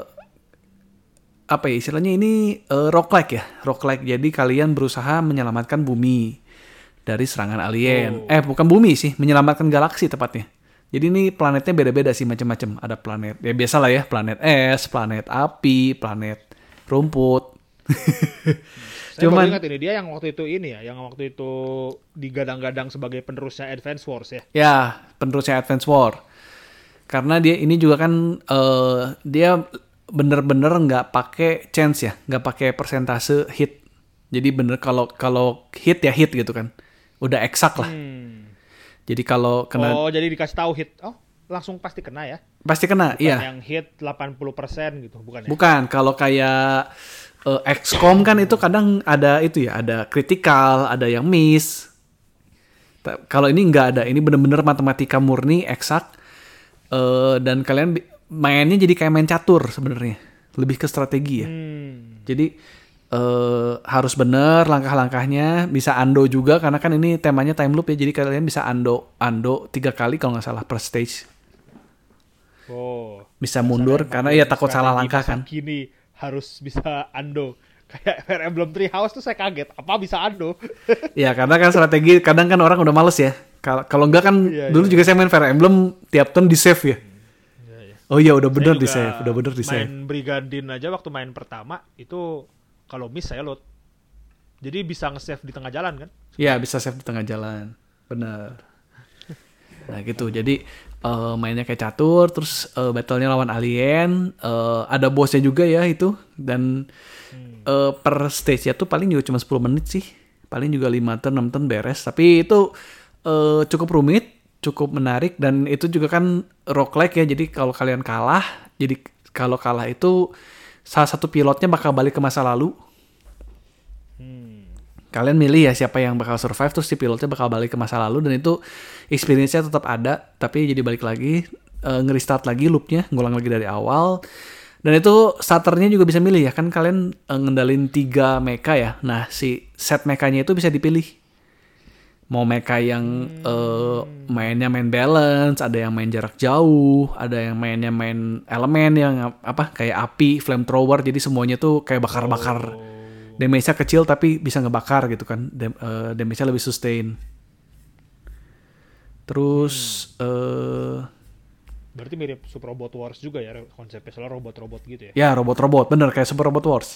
apa ya istilahnya ini eh, roguelike ya, roguelike. Jadi kalian berusaha menyelamatkan bumi dari serangan alien. Eh bukan bumi sih, menyelamatkan galaksi tepatnya. Jadi ini planetnya beda-beda sih macam-macam. Ada planet ya biasa lah ya, planet es, planet api, planet rumput. Saya Cuman ingat ini dia yang waktu itu ini ya, yang waktu itu digadang-gadang sebagai penerusnya Advance Wars ya. ya penerusnya Advance War. Karena dia ini juga kan eh, dia bener-bener nggak pakai chance ya, nggak pakai persentase hit. Jadi bener kalau kalau hit ya hit gitu kan, udah eksak lah. Hmm. Jadi kalau kena Oh, jadi dikasih tahu hit. Oh, langsung pasti kena ya. pasti kena, Bukan iya. yang hit 80% gitu, bukan ya? Bukan, kalau kayak eh, XCOM kan itu kadang ada itu ya, ada critical, ada yang miss. Kalau ini nggak ada, ini bener-bener matematika murni, eksak. Eh, dan kalian mainnya jadi kayak main catur sebenarnya, lebih ke strategi ya. Hmm. Jadi eh, harus bener langkah-langkahnya, bisa ando juga karena kan ini temanya time loop ya, jadi kalian bisa ando ando tiga kali kalau nggak salah per stage. Oh. Bisa mundur karena ya takut salah langkah kan. Kini harus bisa ando. Kayak Fire Emblem Three House tuh saya kaget. Apa bisa ando? Ya karena kan strategi kadang kan orang udah males ya. Kal- Kalau enggak kan Iya, dulu juga saya main Fire Emblem tiap turn di save ya. Oh iya udah bener di save, udah bener di save. Main Brigandine aja waktu main pertama itu kalau miss saya load. Jadi bisa nge-save di tengah jalan kan? Iya bisa save di tengah jalan, bener. Nah gitu, jadi eh, mainnya kayak catur, terus eh, battle-nya lawan alien, eh, ada bosnya juga ya itu, dan eh, per stage-nya tuh paling juga cuma 10 menit sih, paling juga 5 turn, 6 turn beres, tapi itu eh, cukup rumit, cukup menarik, dan itu juga kan roguelike ya, jadi kalau kalian kalah, jadi kalau kalah itu salah satu pilotnya bakal balik ke masa lalu, Hmm. kalian milih ya siapa yang bakal survive terus si pilotnya bakal balik ke masa lalu dan itu experience-nya tetap ada tapi jadi balik lagi eh, nge-restart lagi loopnya ngulang lagi dari awal. Dan itu starternya juga bisa milih ya kan kalian eh, ngendalin tiga mecha ya. Nah si set mekanya itu bisa dipilih mau mecha yang eh, mainnya main balance ada yang main jarak jauh ada yang mainnya main elemen yang apa kayak api flamethrower jadi semuanya tuh kayak bakar-bakar damage-nya kecil tapi bisa ngebakar gitu kan. Dam eh, damage-nya lebih sustain. Terus eh Berarti mirip Super Robot Wars juga ya konsepnya soalnya robot-robot gitu ya. ya robot-robot bener kayak Super Robot Wars.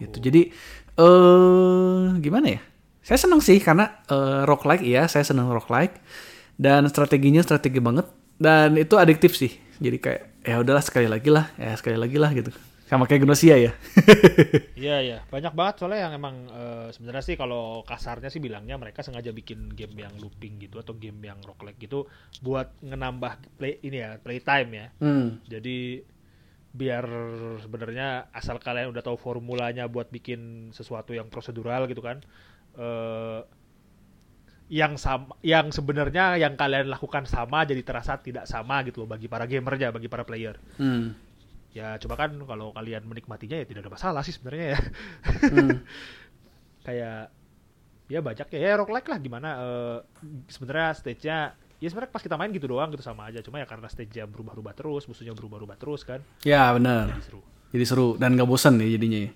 Gitu. Jadi eh gimana ya? Saya seneng sih karena uh, roguelike ya, saya seneng roguelike dan strateginya strategi banget dan itu adiktif sih. Jadi kayak ya udahlah sekali lagi lah, ya sekali lagi lah gitu. Sama kayak Gnosia ya. Iya iya, banyak banget soalnya yang emang uh, sebenarnya sih kalau kasarnya sih bilangnya mereka sengaja bikin game yang looping gitu atau game yang roguelike gitu buat ngenambah play ini ya playtime ya. Hmm. Jadi biar sebenarnya asal kalian udah tahu formulanya buat bikin sesuatu yang prosedural gitu kan. Eh yang sama yang sebenarnya yang kalian lakukan sama jadi terasa tidak sama gitu loh bagi para gamernya, bagi para player. Hmm. Ya coba kan kalau kalian menikmatinya ya tidak ada masalah sih sebenarnya ya. Hmm. Kayak ya banyak ya, ya roguelike lah gimana eh sebenarnya stage-nya ya sebenarnya pas kita main gitu doang gitu sama aja cuma ya karena stage-nya berubah-ubah terus musuhnya berubah-ubah terus kan Ya benar. jadi seru Jadi seru dan gak bosan ya jadinya ya.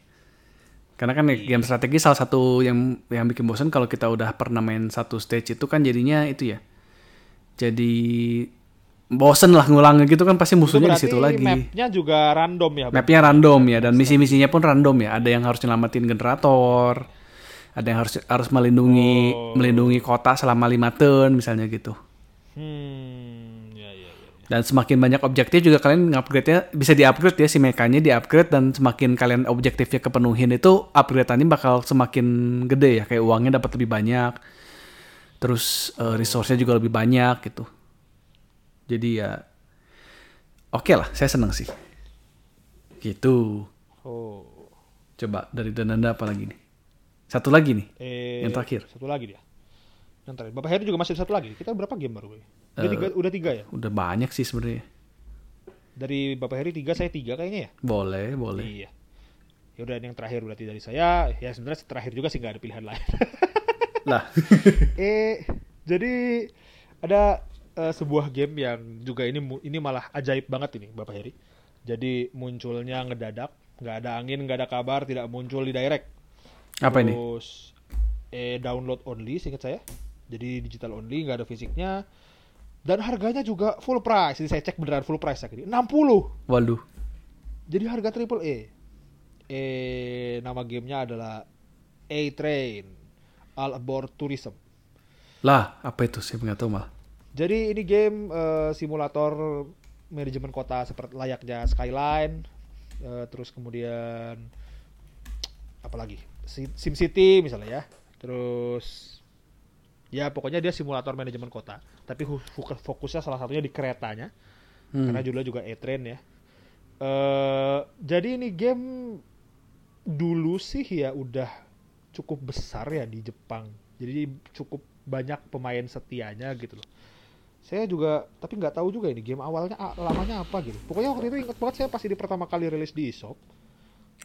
Karena kan ya, game strategi salah satu yang yang bikin bosan kalau kita udah pernah main satu stage itu kan jadinya itu ya. Jadi bosen lah ngulangnya gitu kan pasti musuhnya di situ lagi. mapnya juga random ya? Mapnya random ya dan misi-misinya pun random ya. Ada yang harus nyelamatin generator, ada yang harus harus melindungi Oh. melindungi kota selama lima tahun misalnya gitu. hmm Dan semakin banyak objektif juga kalian upgrade-nya bisa di-upgrade ya si mekanya di-upgrade dan semakin kalian objektifnya kepenuhin itu upgrade-annya bakal semakin gede ya kayak uangnya dapat lebih banyak. Terus eh, resource-nya juga lebih banyak gitu. Jadi ya oke lah, saya seneng sih. Gitu. oh Coba dari Dananda apa lagi nih? Satu lagi nih. eh Yang terakhir. satu lagi dia yang terakhir Bapak Heri juga masih satu lagi kita berapa game baru udah, Eh. tiga, udah tiga ya Udah banyak sih sebenarnya. dari Bapak Heri tiga saya tiga kayaknya ya Boleh, boleh. Iya. Ya udah yang terakhir berarti dari saya. Ya sebenarnya terakhir juga sih nggak ada pilihan lain. Lah. eh jadi ada eh, sebuah game yang juga ini ini malah ajaib banget ini Bapak Heri. Jadi munculnya ngedadak, nggak ada angin, nggak ada kabar, tidak muncul di direct. apa ini? Terus eh download only singkat saya. Jadi digital only, nggak ada fisiknya. Dan harganya juga full price. Jadi saya cek beneran full price ya. 60. Waduh. Jadi harga triple A. Eh nama gamenya adalah A Train All Aboard Tourism. Lah, apa itu sih nggak tahu malah. Jadi ini game eh, simulator manajemen kota seperti layaknya Skyline. Eh, terus kemudian apalagi Si- SimCity misalnya ya. Terus ya pokoknya dia simulator manajemen kota. Tapi fokusnya salah satunya di keretanya. Hmm. karena judulnya juga E-Train ya. eh jadi ini game dulu sih ya udah cukup besar ya di Jepang. Jadi cukup banyak pemain setianya gitu loh. Saya juga tapi nggak tahu juga ini game awalnya lamanya apa gitu. Pokoknya waktu itu ingat banget saya pasti di pertama kali rilis di eShop.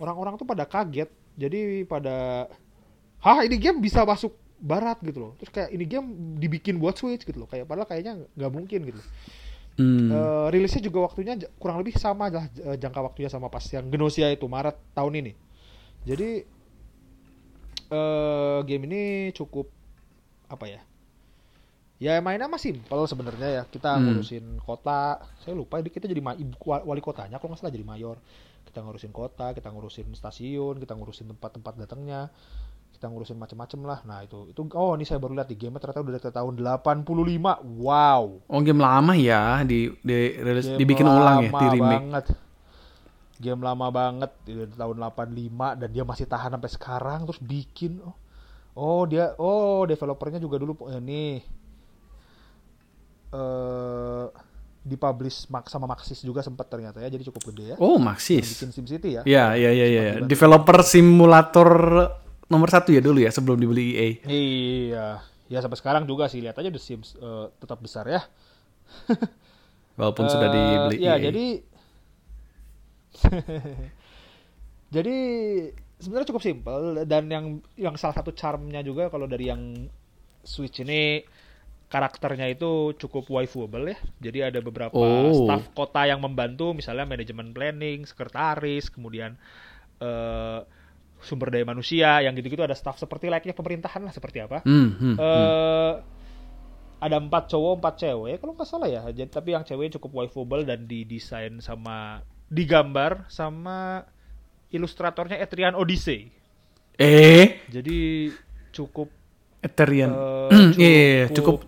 Orang-orang tuh pada kaget. Jadi pada Hah ini game bisa masuk barat gitu loh. Terus kayak ini game dibikin buat Switch gitu loh. Kayak padahal kayaknya nggak mungkin gitu. Hmm. Eh, rilisnya juga waktunya kurang lebih sama lah eh, jangka waktunya sama pas yang Gnosia itu Maret tahun ini. Jadi eh game ini cukup apa ya? Ya mainnya mah simpel sebenarnya ya. Kita Hmm. ngurusin kota. Saya lupa ini kita jadi wali kotanya kalau nggak salah jadi mayor. Kita ngurusin kota, kita ngurusin stasiun, kita ngurusin tempat-tempat datangnya. Kita ngurusin macam-macam lah. Nah, itu itu oh ini saya baru lihat di game ternyata udah dari tahun 85. Wow. Oh game lama ya di, di rilis- Game dibikin ulang ya lama di remake. banget. Game lama banget di tahun 85 dan dia masih tahan sampai sekarang terus bikin oh. Oh, dia oh developernya juga dulu eh, nih eh dipublish mak- sama Maxis juga sempat ternyata ya jadi cukup gede ya. Oh Yang Maxis. bikin SimCity ya. Ya ya ya ya. ya. Dibantu- Developer simulator nomor satu ya dulu ya sebelum dibeli EA. Iya. Ya sampai sekarang juga sih lihat aja The Sims eh, tetap besar ya. Walaupun sudah Eh, dibeli ya EA. jadi jadi sebenarnya cukup simpel dan yang yang salah satu charmnya juga kalau dari yang Switch ini karakternya itu cukup waifuable ya jadi ada beberapa Oh. staff kota yang membantu misalnya manajemen planning sekretaris kemudian eh, sumber daya manusia yang gitu-gitu ada staff seperti layaknya pemerintahan lah seperti apa Hmm, hmm, hmm. eh ada empat cowok empat cewek kalau nggak salah ya jadi tapi yang cewek cukup waifuable dan didesain sama digambar sama ilustratornya Etrian Odyssey Eh, jadi cukup. Eh, Iya, iya, iya, cukup cukup.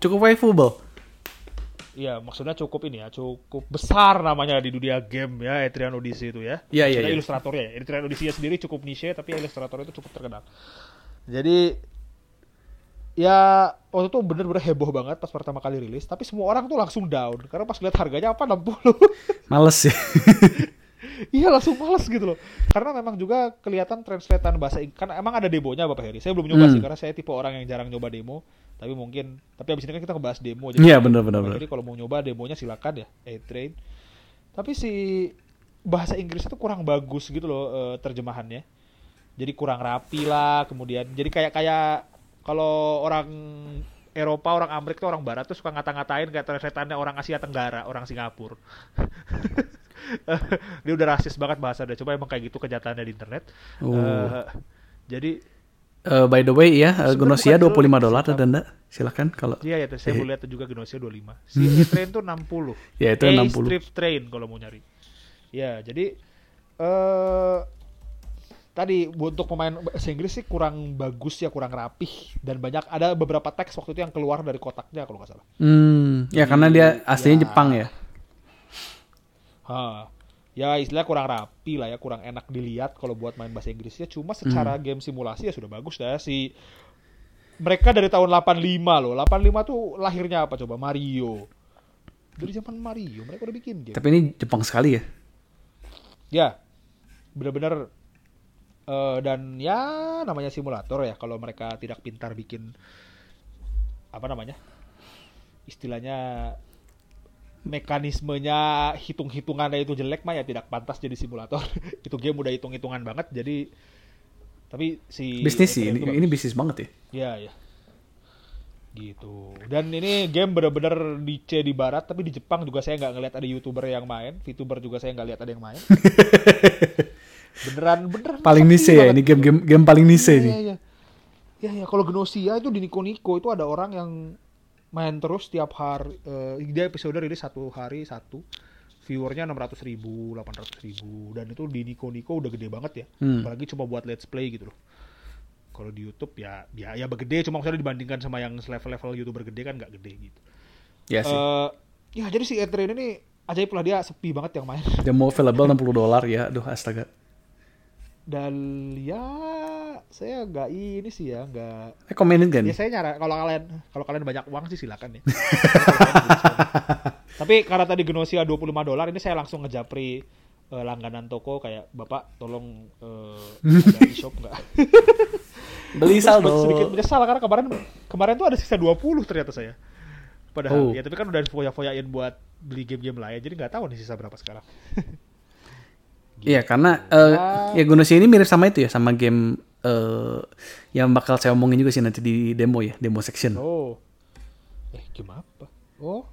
Iya, maksudnya cukup ini ya, cukup besar namanya di dunia game ya, Etrian Odyssey itu ya. Iya, iya, iya. ilustratornya ya. Etrian Odyssey sendiri cukup niche, tapi ilustratornya itu cukup terkenal. Jadi ya waktu itu bener-bener heboh banget pas pertama kali rilis, tapi semua orang tuh langsung down karena pas lihat harganya apa 60. Males ya. iya langsung males gitu loh. Karena memang juga kelihatan translatean bahasa Inggris. Kan emang ada demonya Bapak Heri. Saya belum nyoba Hmm. sih karena saya tipe orang yang jarang nyoba demo. Tapi mungkin, tapi abis ini kan kita ngebahas demo. Iya, bener, bener. Heri kalau mau nyoba demonya silakan ya, A-Train. Tapi si bahasa Inggris itu kurang bagus gitu loh eh, terjemahannya. Jadi kurang rapi lah, kemudian jadi kayak kayak kalau orang Eropa, orang Amerika orang Barat tuh suka ngata-ngatain kayak translatannya orang Asia Tenggara, orang Singapura. dia udah rasis banget bahasa dia. Coba emang kayak gitu kenyataannya di internet. Oh. Eh, jadi Eh, by the way ya, uh, Gnosia bukan 25 jelek dolar ada Nda. Silakan kalau iya ya saya Eh. lihat juga Genosia 25. Si A-Train tuh 60. Ya, itu A 60. Strip Train kalau mau nyari. Ya, jadi eh tadi untuk pemain bahasa Inggris sih kurang bagus ya, kurang rapih dan banyak ada beberapa teks waktu itu yang keluar dari kotaknya kalau nggak salah. Hmm, ya karena dia aslinya Ya. Jepang ya. Ha. Ya istilahnya kurang rapi lah ya, kurang enak dilihat kalau buat main bahasa Inggrisnya. Cuma secara Hmm. game simulasi ya sudah bagus dah si mereka dari tahun 85 loh. 85 tuh lahirnya apa coba? Mario. Dari zaman Mario mereka udah bikin game. Tapi ini Jepang sekali ya. Ya. Bener-bener eh, dan ya namanya simulator ya kalau mereka tidak pintar bikin apa namanya? Istilahnya mekanismenya hitung-hitungannya itu jelek mah ya tidak pantas jadi simulator. itu game udah hitung-hitungan banget jadi tapi si Bisnis sih, ini, ini bisnis banget ya. Ya, ya. Gitu. Dan ini game bener-bener di C di barat, tapi di Jepang juga saya nggak ngeliat ada youtuber yang main, VTuber juga saya nggak lihat ada yang main. beneran, beneran. Paling niche ya, ini gitu. game-game game paling niche Iya, ini. iya, iya. Ya, ya. Kalau Gnosia itu di Niko Niko itu ada orang yang main terus tiap hari. eh, dia episode rilis satu hari satu. Viewernya 600 ribu, 800 ribu. Dan itu di Niko Niko udah gede banget ya. Hmm. Apalagi cuma buat let's play gitu loh. Kalau di YouTube ya ya ya begede cuma maksudnya dibandingkan sama yang level-level YouTuber gede kan nggak gede gitu. Ya sih. Eh, ya jadi si E-Train ini ajaib lah dia sepi banget yang main. Demo available 60 dolar ya. Aduh astaga. Dan ya saya nggak ini sih ya nggak Recommended kan? Ya saya nyara kalau kalian kalau kalian banyak uang sih silakan ya. Tapi karena tadi Gnosia 25 dolar ini saya langsung ngejapri eh, langganan toko kayak Bapak tolong eh, ada e-shop nggak? Beli saldo. sedikit menyesal karena kemarin kemarin tuh ada sisa 20 ternyata saya. Padahal Oh. ya tapi kan udah foya-foyain buat beli game-game lain jadi nggak tahu nih sisa berapa sekarang. Iya karena eh, Ah. ya Gnosia ini mirip sama itu ya sama game eh yang bakal saya omongin juga sih nanti di demo ya, demo section. Oh. Eh game apa? Oh.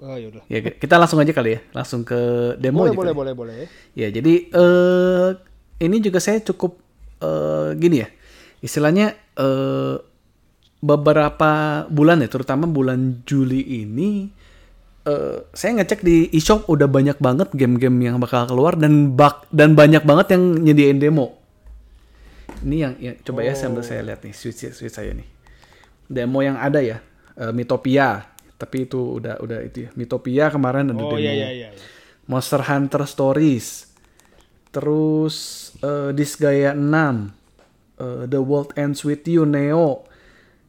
Oh ya udah. Ya kita langsung aja kali ya, langsung ke demo Boleh aja boleh kali. boleh boleh. Ya, jadi eh ini juga saya cukup eh gini ya. Istilahnya eh beberapa bulan ya, terutama bulan Juli ini eh saya ngecek di eShop udah banyak banget game-game yang bakal keluar dan bak dan banyak banget yang nyediain demo. Ini yang, yang coba ya sambil saya lihat nih switch switch saya nih. Demo yang ada ya, eh, Mitopia. Tapi itu udah udah itu ya. Mitopia kemarin ada Oh demo. iya iya iya. Monster Hunter Stories. Terus eh, Disgaea 6. eh, The World Ends With You Neo.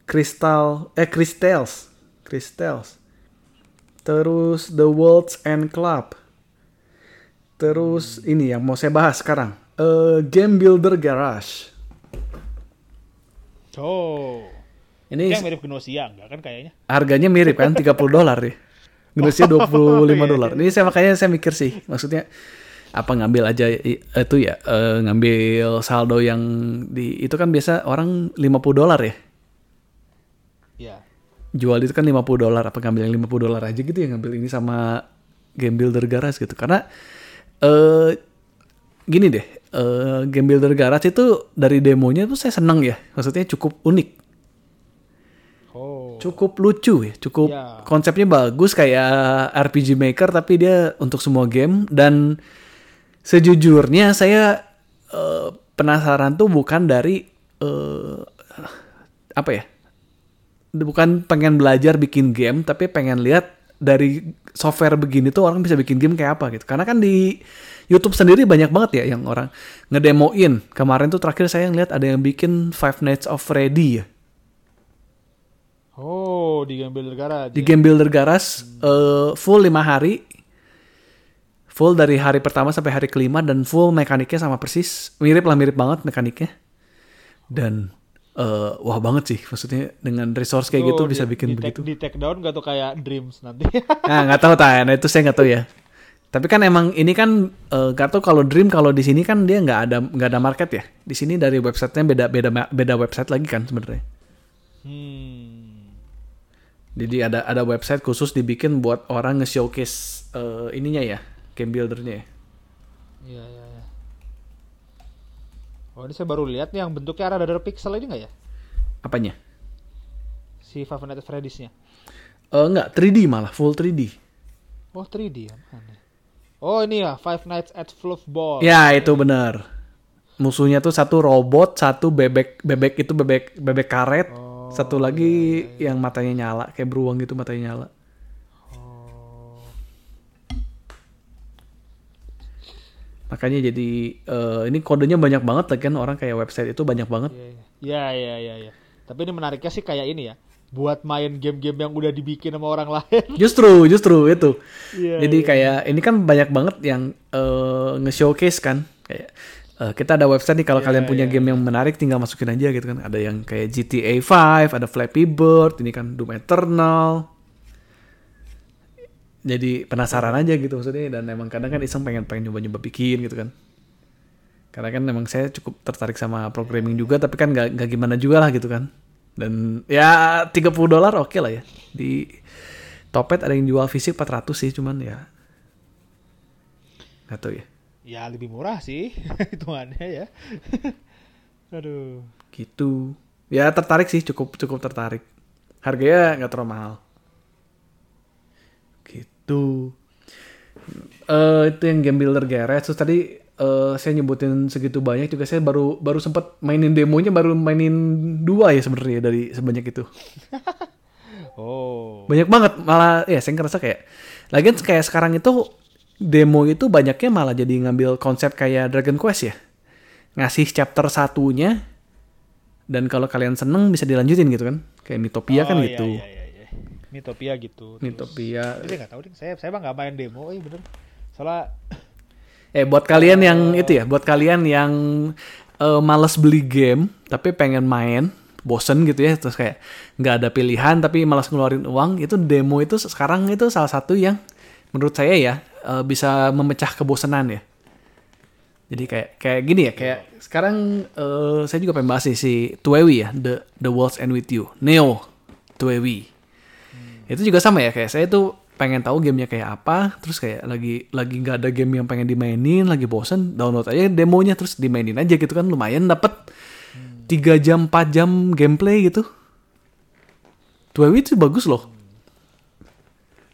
Crystal eh Crystals. Crystals. Terus The World's End Club. Terus ini yang mau saya bahas sekarang. Eh, Game Builder Garage. Oh. Ini Kayak mirip Gnosia enggak kan kayaknya? harganya mirip kan 30 dolar ya. Gnosia 25 dolar. Ini saya makanya saya mikir sih, maksudnya apa ngambil aja itu ya eh, ngambil saldo yang di itu kan biasa orang 50 dolar ya. Iya. Jual itu kan 50 dolar apa ngambil yang 50 dolar aja gitu ya ngambil ini sama Game Builder Garage gitu. Karena eh gini deh, eh Game Builder Garage itu dari demonya tuh saya seneng ya. Maksudnya cukup unik Oh. cukup lucu ya, cukup Ya. konsepnya bagus kayak RPG Maker tapi dia untuk semua game dan sejujurnya saya eh, penasaran tuh bukan dari eh, apa ya bukan pengen belajar bikin game tapi pengen lihat dari software begini tuh orang bisa bikin game kayak apa gitu. Karena kan di YouTube sendiri banyak banget ya yang orang ngedemoin. Kemarin tuh terakhir saya ngeliat ada yang bikin Five Nights of Freddy ya. Oh, di Game Builder Garage. Di ya? Game Builder Garage eh, full 5 hari. Full dari hari pertama sampai hari kelima dan full mekaniknya sama persis. Mirip lah mirip banget mekaniknya. Dan eh, wah banget sih maksudnya dengan resource kayak gitu Tuh, bisa di- bikin di take- begitu. Di take down gak tuh kayak Dreams nanti. Nah, nggak tahu tay, nah itu saya nggak tahu ya. Tapi kan emang ini kan eh, nggak tahu kalau Dream kalau di sini kan dia nggak ada nggak ada market ya. Di sini dari websitenya beda beda beda website lagi kan sebenarnya. hmm. Jadi ada ada website khusus dibikin buat orang nge-showcase eh, ininya ya, game buildernya ya. Iya, iya, iya. Oh, ini saya baru lihat nih yang bentuknya ada dari pixel ini nggak ya? Apanya? Si Five Nights at Freddy's-nya. Eh nggak 3D malah full 3D. Oh, 3D ya. Mana? Oh, ini ya Five Nights at Fluffball. Ya itu benar. Musuhnya tuh satu robot, satu bebek bebek itu bebek bebek karet, Oh, satu lagi yang matanya nyala kayak beruang gitu matanya nyala. Oh. Makanya jadi eh, ini kodenya banyak banget lagi kan orang kayak website itu banyak banget. Iya, iya, iya, iya, iya. Tapi ini menariknya sih kayak ini ya. Buat main game-game yang udah dibikin sama orang lain. Justru justru itu. Iya, jadi kayak ini kan banyak banget yang eh, nge-showcase kan kayak eh, kita ada website nih kalau Iya, kalian punya iya, game yang menarik tinggal masukin aja gitu kan. Ada yang kayak GTA 5, ada Flappy Bird, ini kan Doom Eternal. Jadi penasaran aja gitu maksudnya dan emang kadang kan iseng pengen pengen nyoba-nyoba bikin gitu kan. Karena kan emang saya cukup tertarik sama programming juga tapi kan nggak nggak gimana juga lah gitu kan. Dan ya 30 dolar oke lah ya. Di Topet ada yang jual fisik 400 sih cuman ya nggak tahu ya. Ya lebih murah sih hitungannya ya. Aduh. Gitu. Ya tertarik sih cukup cukup tertarik. Harganya nggak terlalu mahal. Gitu. Eh itu yang game builder garage. Terus tadi eh, saya nyebutin segitu banyak juga saya baru baru sempat mainin demonya baru mainin dua ya sebenarnya dari sebanyak itu. Oh. Banyak banget malah ya saya ngerasa kayak lagian kayak sekarang itu demo itu banyaknya malah jadi ngambil konsep kayak Dragon Quest ya. Ngasih chapter satunya dan kalau kalian seneng bisa dilanjutin gitu kan. Kayak Mitopia kan Oh, gitu. Iya, iya, iya. Mitopia gitu. Terus- Mitopia. Tapi saya nggak tahu deh. Saya saya mah nggak main demo. Eh bener. Soalnya Eh buat kalian yang itu ya, buat kalian yang eh, males beli game tapi pengen main, bosen gitu ya, terus kayak nggak ada pilihan tapi malas ngeluarin uang, itu demo itu sekarang itu salah satu yang menurut saya ya eh, bisa memecah kebosanan ya. Jadi kayak kayak gini ya, kayak sekarang eh, saya juga pengen bahas nih si Tuewi ya, The The World's End With You, Neo Tuewi. Itu juga sama ya, kayak saya tuh pengen tahu gamenya kayak apa, terus kayak lagi lagi nggak ada game yang pengen dimainin, lagi bosen, download aja demonya terus dimainin aja gitu kan, lumayan dapet 3 jam 4 jam gameplay gitu. Tuewi itu bagus loh.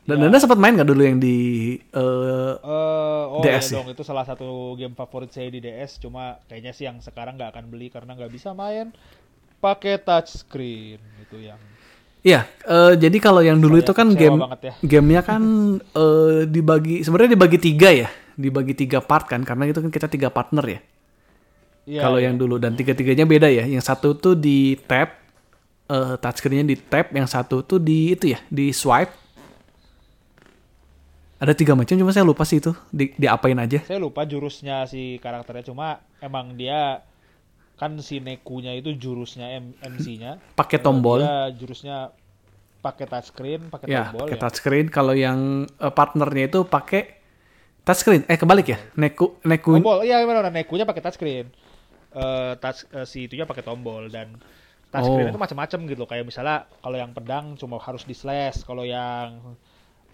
Dan Anda sempat main nggak dulu yang di eh, eh oh DS iya ya? dong itu salah satu game favorit saya di DS. Cuma kayaknya sih yang sekarang nggak akan beli karena nggak bisa main pakai touchscreen itu yang Iya, eh, jadi kalau yang dulu itu kan game ya. gamenya kan eh, dibagi sebenarnya dibagi tiga ya, dibagi tiga part kan karena itu kan kita tiga partner ya. Iya, kalau iya. yang dulu dan tiga tiganya beda ya. Yang satu tuh di tap, eh touchscreennya di tap, yang satu tuh di itu ya di swipe. Ada tiga macam cuma saya lupa sih itu di diapain aja. saya lupa jurusnya si karakternya cuma emang dia kan si Nekunya itu jurusnya M- MC-nya Pakai tombol. dia jurusnya pakai touchscreen pakai Ya, tombol pakai ya. touchscreen. Kalau yang eh, partnernya itu pakai touchscreen. Eh kebalik ya. Neku neku tombol iya benar Nekunya pakai touchscreen Eh touch eh, si itunya pakai tombol dan touchscreen Oh. itu macam-macam gitu kayak misalnya kalau yang pedang cuma harus di slash kalau yang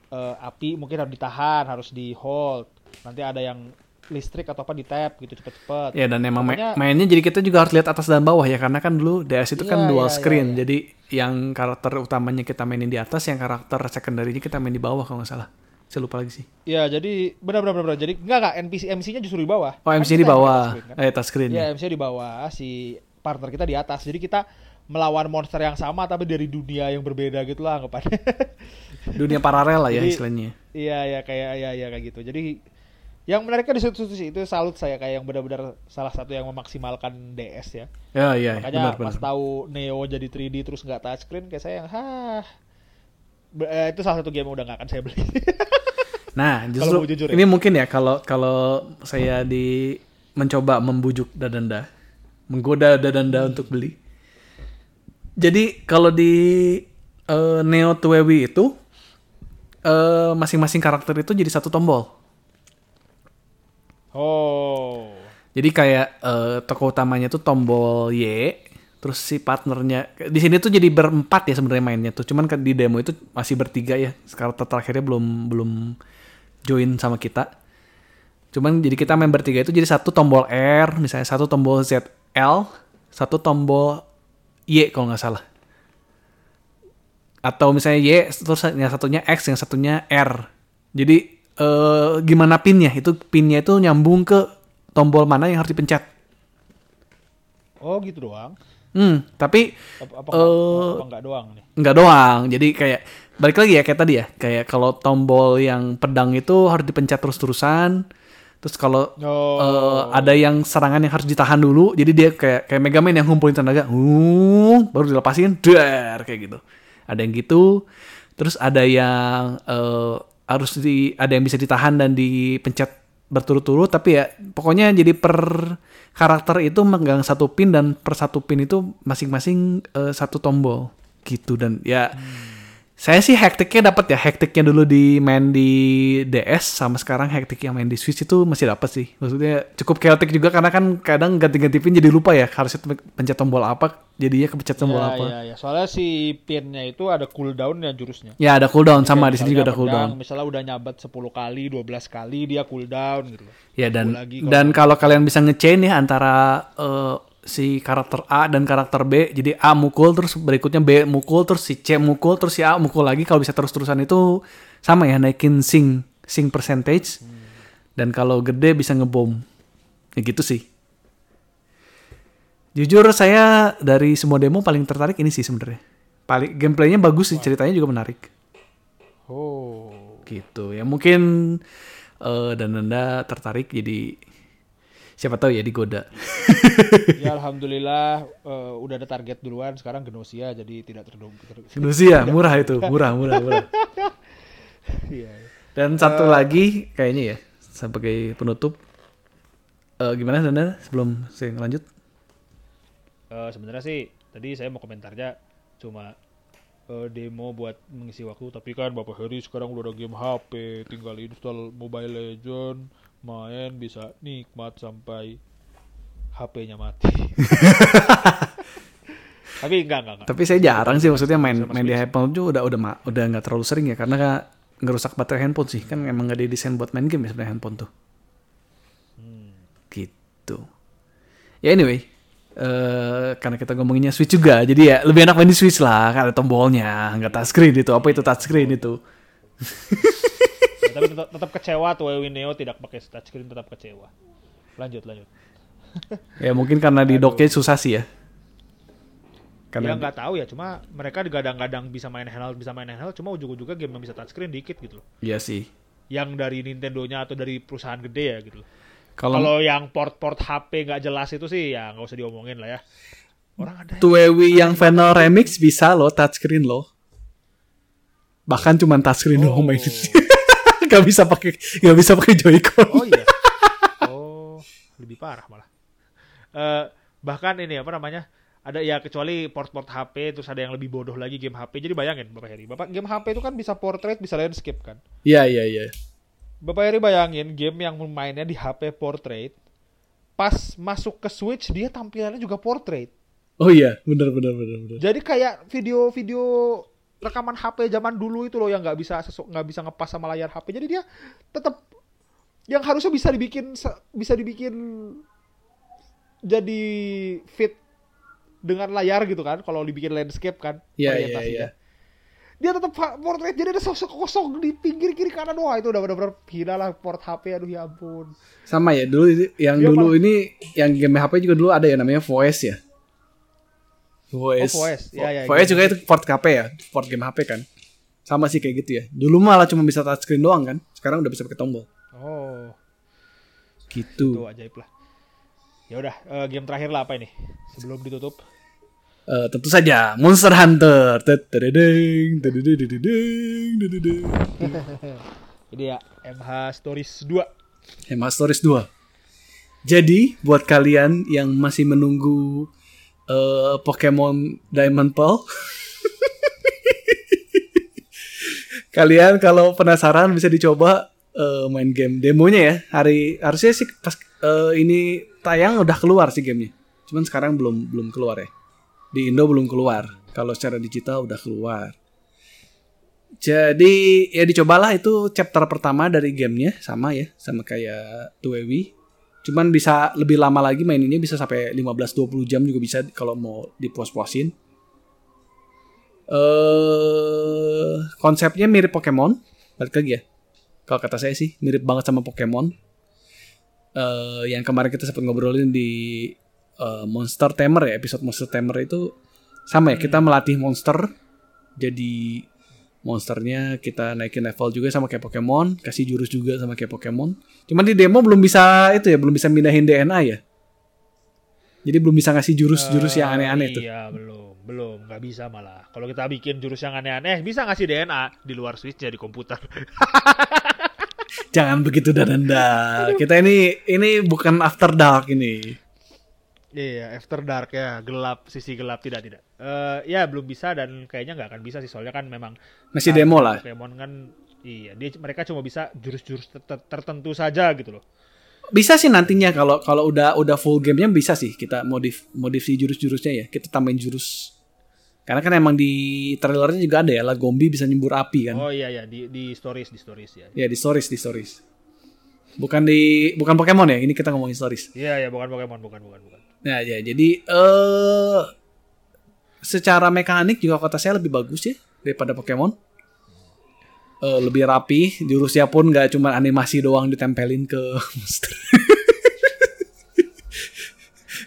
eh, api mungkin harus ditahan harus di hold nanti ada yang listrik atau apa di tap gitu cepet-cepet Ya dan emang ma- Pokoknya- mainnya jadi kita juga harus lihat atas dan bawah ya karena kan dulu DS itu kan Iya, dual iya, screen. iya, iya. Jadi yang karakter utamanya kita mainin di atas, yang karakter secondary-nya kita main di bawah kalau nggak salah. Saya lupa lagi sih. Ya, jadi benar-benar benar. Jadi enggak enggak NPC MC-nya justru di bawah. Oh, Kan MC kita di bawah. touchscreen, kan? Eh touchscreen Iya, ya. MC di bawah, si partner kita di atas. Jadi kita melawan monster yang sama tapi dari dunia yang berbeda gitu lah anggapannya. Dunia paralel lah ya Jadi- istilahnya. Iya ya kayak ya ya kayak gitu. Jadi yang menariknya di situ sih itu salut saya kayak yang benar-benar salah satu yang memaksimalkan DS ya. Ya iya Makanya benar pas benar. tahu Neo jadi 3D terus nggak touchscreen kayak saya yang hah eh, itu salah satu game yang udah nggak akan saya beli. Nah, justru jujur ya. ini mungkin ya kalau kalau saya di mencoba membujuk dadanda, menggoda dadanda untuk beli. Jadi kalau di eh, Neo 2W itu eh, masing-masing karakter itu jadi satu tombol. Oh. Jadi kayak eh, tokoh utamanya tuh tombol Y, terus si partnernya di sini tuh jadi berempat ya sebenarnya mainnya tuh. Cuman kan di demo itu masih bertiga ya. Sekarang terakhirnya belum belum join sama kita. Cuman jadi kita main bertiga itu jadi satu tombol R, misalnya satu tombol ZL, satu tombol Y kalau nggak salah. Atau misalnya Y, terus yang satunya X, yang satunya R. Jadi eh, gimana pinnya? Itu pinnya itu nyambung ke tombol mana yang harus dipencet. Oh gitu doang. Hmm, tapi Apa, apa, nggak- apa nggak doang nih? nggak doang. Jadi kayak balik lagi ya kayak tadi ya. Kayak kalau tombol yang pedang itu harus dipencet terus-terusan. Terus kalau Oh. eh, ada yang serangan yang harus ditahan dulu, jadi dia kayak kayak Mega Man yang ngumpulin tenaga, uh, baru dilepasin, dar kayak gitu. Ada yang gitu. Terus ada yang eh, harus di ada yang bisa ditahan dan dipencet berturut-turut, tapi ya pokoknya jadi per karakter itu megang satu pin dan per satu pin itu masing-masing eh, satu tombol gitu. Dan ya saya sih hektiknya dapat ya. Hektiknya dulu di main di DS sama sekarang hektik yang main di Switch itu masih dapat sih. Maksudnya cukup chaotic juga karena kan kadang ganti-ganti pin jadi lupa ya harusnya pencet tombol apa jadinya kepencet tombol ya, apa. ya, ya. Soalnya si pinnya itu ada cooldown ya jurusnya. ya ada cooldown. Sama di sini juga ada cooldown. Misalnya udah nyabat 10 kali, 12 kali dia cooldown gitu. Ya dan Tunggu lagi kalau- dan kalau kalian bisa ngechain ya antara eh, si karakter A dan karakter B jadi A mukul terus berikutnya B mukul terus si C mukul terus si A mukul lagi. Kalau bisa terus-terusan itu sama ya naikin sing sing percentage. Dan kalau gede bisa ngebom. Ya gitu sih. Jujur saya dari semua demo paling tertarik ini sih sebenarnya. Paling gameplaynya bagus sih ceritanya juga menarik. Oh. gitu. Ya mungkin eh dan anda tertarik jadi siapa tahu ya digoda. Ya alhamdulillah eh, udah ada target duluan. Sekarang Genosia jadi tidak terdong ter- Indonesia murah itu murah murah murah. Iya. dan satu lagi kayaknya ya sebagai penutup. Eh gimana Danda sebelum saya lanjut? Eh, sebenarnya sih tadi saya mau komentarnya cuma eh, demo buat mengisi waktu. Tapi kan Bapak Heri sekarang udah ada game HP tinggal install Mobile Legend main bisa nikmat sampai HP-nya mati. Tapi enggak enggak enggak. Tapi saya jarang sih maksudnya main main di handphone juga udah udah udah nggak terlalu sering ya karena ngerusak baterai handphone sih. Kan emang nggak didesain buat main game ya sebenarnya handphone tuh. Hmm. gitu. Ya anyway eh karena kita ngomonginnya Switch juga jadi ya lebih enak main di Switch lah kan ada tombolnya nggak touchscreen itu. Apa itu touchscreen itu tapi tetap, tetap kecewa tuh Ewi Neo tidak pakai touchscreen tetap kecewa. Lanjut lanjut. Ya mungkin karena di docknya susah sih ya. Ya karena nggak tahu ya cuma mereka digadang-gadang bisa main handheld bisa main handheld cuma ujung-ujungnya game yang bisa touchscreen dikit gitu loh. Iya sih. Yang dari Nintendo-nya atau dari perusahaan gede ya gitu loh. kalau Kalau yang port-port HP nggak jelas itu sih ya nggak usah diomongin lah ya. Orang ada yang- Tuewi yang Final Remix bisa loh touchscreen loh. Bahkan cuma touchscreen Oh. doang mainin nggak bisa pakai nggak bisa pakai Joy-Con Oh iya. Oh, lebih parah malah. Eh bahkan ini apa namanya? Ada ya kecuali port-port HP terus ada yang lebih bodoh lagi game HP. Jadi bayangin Bapak Heri, Bapak game HP itu kan bisa portrait, bisa landscape kan. iya iya iya Bapak Heri bayangin game yang mainnya di HP portrait pas masuk ke Switch dia tampilannya juga portrait. oh iya bener bener bener bener Jadi kayak video-video rekaman HP zaman dulu itu loh yang nggak bisa nggak bisa ngepas sama layar HP. Jadi dia tetap yang harusnya bisa dibikin bisa dibikin jadi fit dengan layar gitu kan kalau dibikin landscape kan Iya, iya, iya. Dia tetap portrait jadi ada sosok kosong di pinggir kiri kanan wah itu udah benar-benar hina lah port HP aduh ya ampun. sama ya dulu yang Dia dulu malah- ini yang game HP juga dulu ada ya namanya voice ya Voice. Oh, Voice. Ya, ya, Voice game juga itu port HP ya, port game HP kan. Sama sih kayak gitu ya. Dulu malah cuma bisa touchscreen doang kan. Sekarang udah bisa pakai tombol. Oh, Gitu. itu ajaib lah. Ya udah, eh, game terakhir lah apa ini? Sebelum ditutup. Eh, tentu saja Monster Hunter. Ini ya MH Stories 2. Hema Stories 2. Jadi buat kalian yang masih menunggu eh, Pokemon Diamond Pearl, kalian kalau penasaran bisa dicoba eh, main game demonya ya. Hari harusnya sih pas eh, ini tayang udah keluar sih gamenya. Cuman sekarang belum belum keluar ya. Di Indo belum keluar. Kalau secara digital udah keluar. Jadi ya dicobalah itu chapter pertama dari gamenya sama ya sama kayak 2W. Cuman bisa lebih lama lagi maininnya bisa sampai 15-20 jam juga bisa kalau mau dipuas-puasin. Eh konsepnya mirip Pokemon, balik lagi ya. Kalau kata saya sih mirip banget sama Pokemon. Eh yang kemarin kita sempat ngobrolin di eh, Monster Tamer ya, episode Monster Tamer itu sama ya, kita melatih monster jadi monsternya kita naikin level juga sama kayak Pokemon, kasih jurus juga sama kayak Pokemon. Cuman di demo belum bisa itu ya, belum bisa mindahin DNA ya. Jadi belum bisa ngasih jurus-jurus yang Eh, aneh-aneh tuh. Iya, belum. Belum, nggak bisa malah. Kalau kita bikin jurus yang aneh-aneh, bisa ngasih DNA di luar switch di komputer. Jangan begitu dananda. Kita ini ini bukan after dark ini. Iya, After Dark ya, gelap, sisi gelap tidak tidak. Eh ya belum bisa dan kayaknya nggak akan bisa sih soalnya kan memang Masih demo lah. Pokemon kan iya, dia mereka cuma bisa jurus-jurus ter- ter- tertentu saja gitu loh. Bisa sih nantinya kalau kalau udah udah full gamenya bisa sih kita modif modif si jurus-jurusnya ya. Kita tambahin jurus. Karena kan emang di trailernya juga ada ya, lah Gombi bisa nyembur api kan. Oh iya ya, di di stories di stories ya. Ya di stories di stories. Bukan di bukan Pokemon ya, ini kita ngomongin stories. Iya ya, bukan Pokemon, bukan bukan bukan. Nah, ya jadi eh secara mekanik juga kota saya lebih bagus ya daripada Pokemon. Eh, lebih rapi, jurusnya pun nggak cuma animasi doang ditempelin ke monster.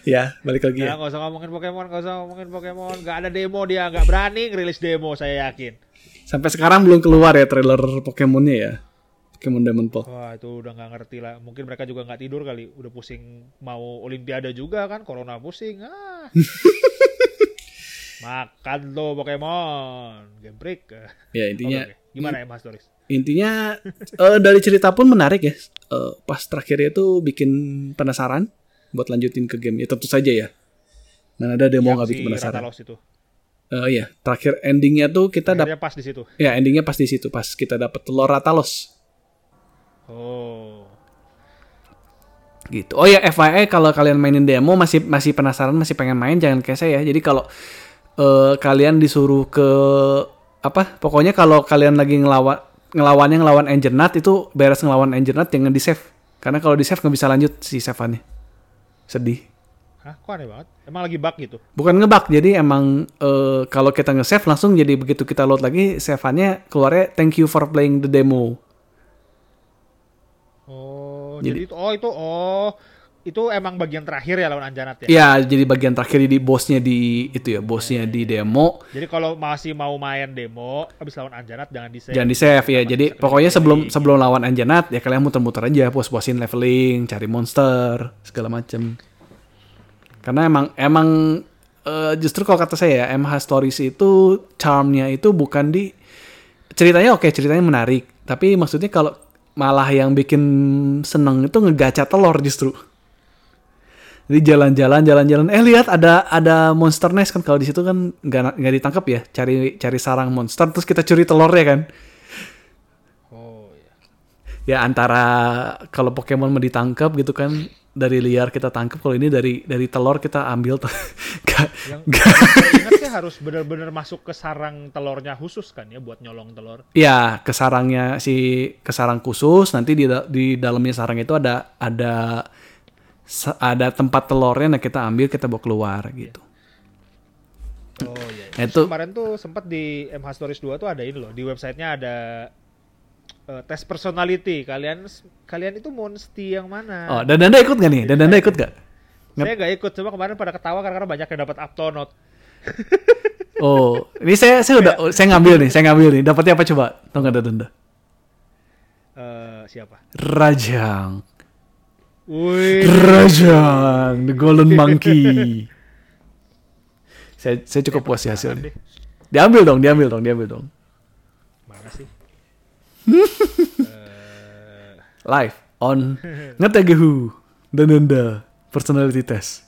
ya, balik lagi Ya, ya. nggak usah ngomongin Pokemon, nggak usah ngomongin Pokemon. Nggak ada demo dia, nggak berani ngerilis demo, saya yakin. Sampai sekarang belum keluar ya trailer Pokemonnya ya. Pokemon Diamond Pearl. Wah itu udah nggak ngerti lah. Mungkin mereka juga nggak tidur kali. Udah pusing mau Olimpiade juga kan. Corona pusing. Ah. Makan lo Pokemon. Game break. Ya intinya Oke, oke. Gimana ya Mas Doris? intinya eh, dari cerita pun menarik ya. Eh, pas terakhirnya itu bikin penasaran buat lanjutin ke game. Ya tentu saja ya. Mana ada demo nggak si bikin penasaran. Ratalos itu. Eh iya, terakhir endingnya tuh kita dapat pas di situ. ya endingnya pas di situ pas kita dapat telur Ratalos Oh. gitu. Oh ya FYI kalau kalian mainin demo masih masih penasaran masih pengen main jangan kayak saya ya. Jadi kalau eh, kalian disuruh ke apa? Pokoknya kalau kalian lagi ngelawan ngelawannya ngelawan Enjernat itu beres ngelawan Enjernat jangan di save. Karena kalau di save nggak bisa lanjut si save-annya. Sedih. Hah? Kok aneh banget? Emang lagi bug gitu? Bukan ngebug, jadi emang eh, kalau kita nge-save langsung jadi begitu kita load lagi save-annya keluarnya thank you for playing the demo. Oh, Jadi- jadi, itu oh itu oh itu emang bagian terakhir ya lawan Anjanat ya. Ya, jadi bagian terakhir di bosnya di itu ya, bosnya di demo. Jadi kalau masih mau main demo habis lawan Anjanat jangan di save. Jangan di save ya. Jadi pokoknya sebelum sebelum lawan Anjanat ya kalian muter-muter aja, puas-puasin leveling, cari monster, segala macem. Karena emang emang eh, justru kalau kata saya ya, MH Stories itu charmnya itu bukan di ceritanya oke, ceritanya menarik. Tapi maksudnya kalau malah yang bikin seneng itu ngegacha telur justru. Jadi jalan-jalan, jalan-jalan. Eh lihat ada ada monster nest kan kalau di situ kan nggak nggak ditangkap ya. Cari cari sarang monster terus kita curi telurnya kan. Oh iya. Ya antara kalau Pokemon mau ditangkap gitu kan dari liar kita tangkap kalau ini dari dari telur kita ambil tuh. Nggak- Yang saya ingat sih harus benar-benar masuk ke sarang telurnya khusus kan ya buat nyolong telur. Ya, ke sarangnya si ke sarang khusus nanti di di dalamnya sarang itu ada ada ada tempat telurnya nah kita ambil kita bawa keluar gitu. Oh iya. Terus itu- kemarin tuh sempat di MH Stories 2 tuh ada ini loh di websitenya ada eh, tes personality. Kalian kalian itu monsti yang mana? Oh, dan Anda ikut gak nih? Dan Anda ikut gak? Saya nggak ikut, cuma kemarin pada ketawa karena banyak yang dapat Aptonot. Oh, ini saya saya udah saya ngambil nih, saya ngambil nih. Dapatnya apa coba? Tunggu ada denda. Eh, siapa? Rajang. Wih. Rajang, the golden monkey. saya saya cukup puas sih hasilnya. deh. Diambil dong, diambil dong, diambil dong. Mana sih? Live on ngetegehu dan denda personality test.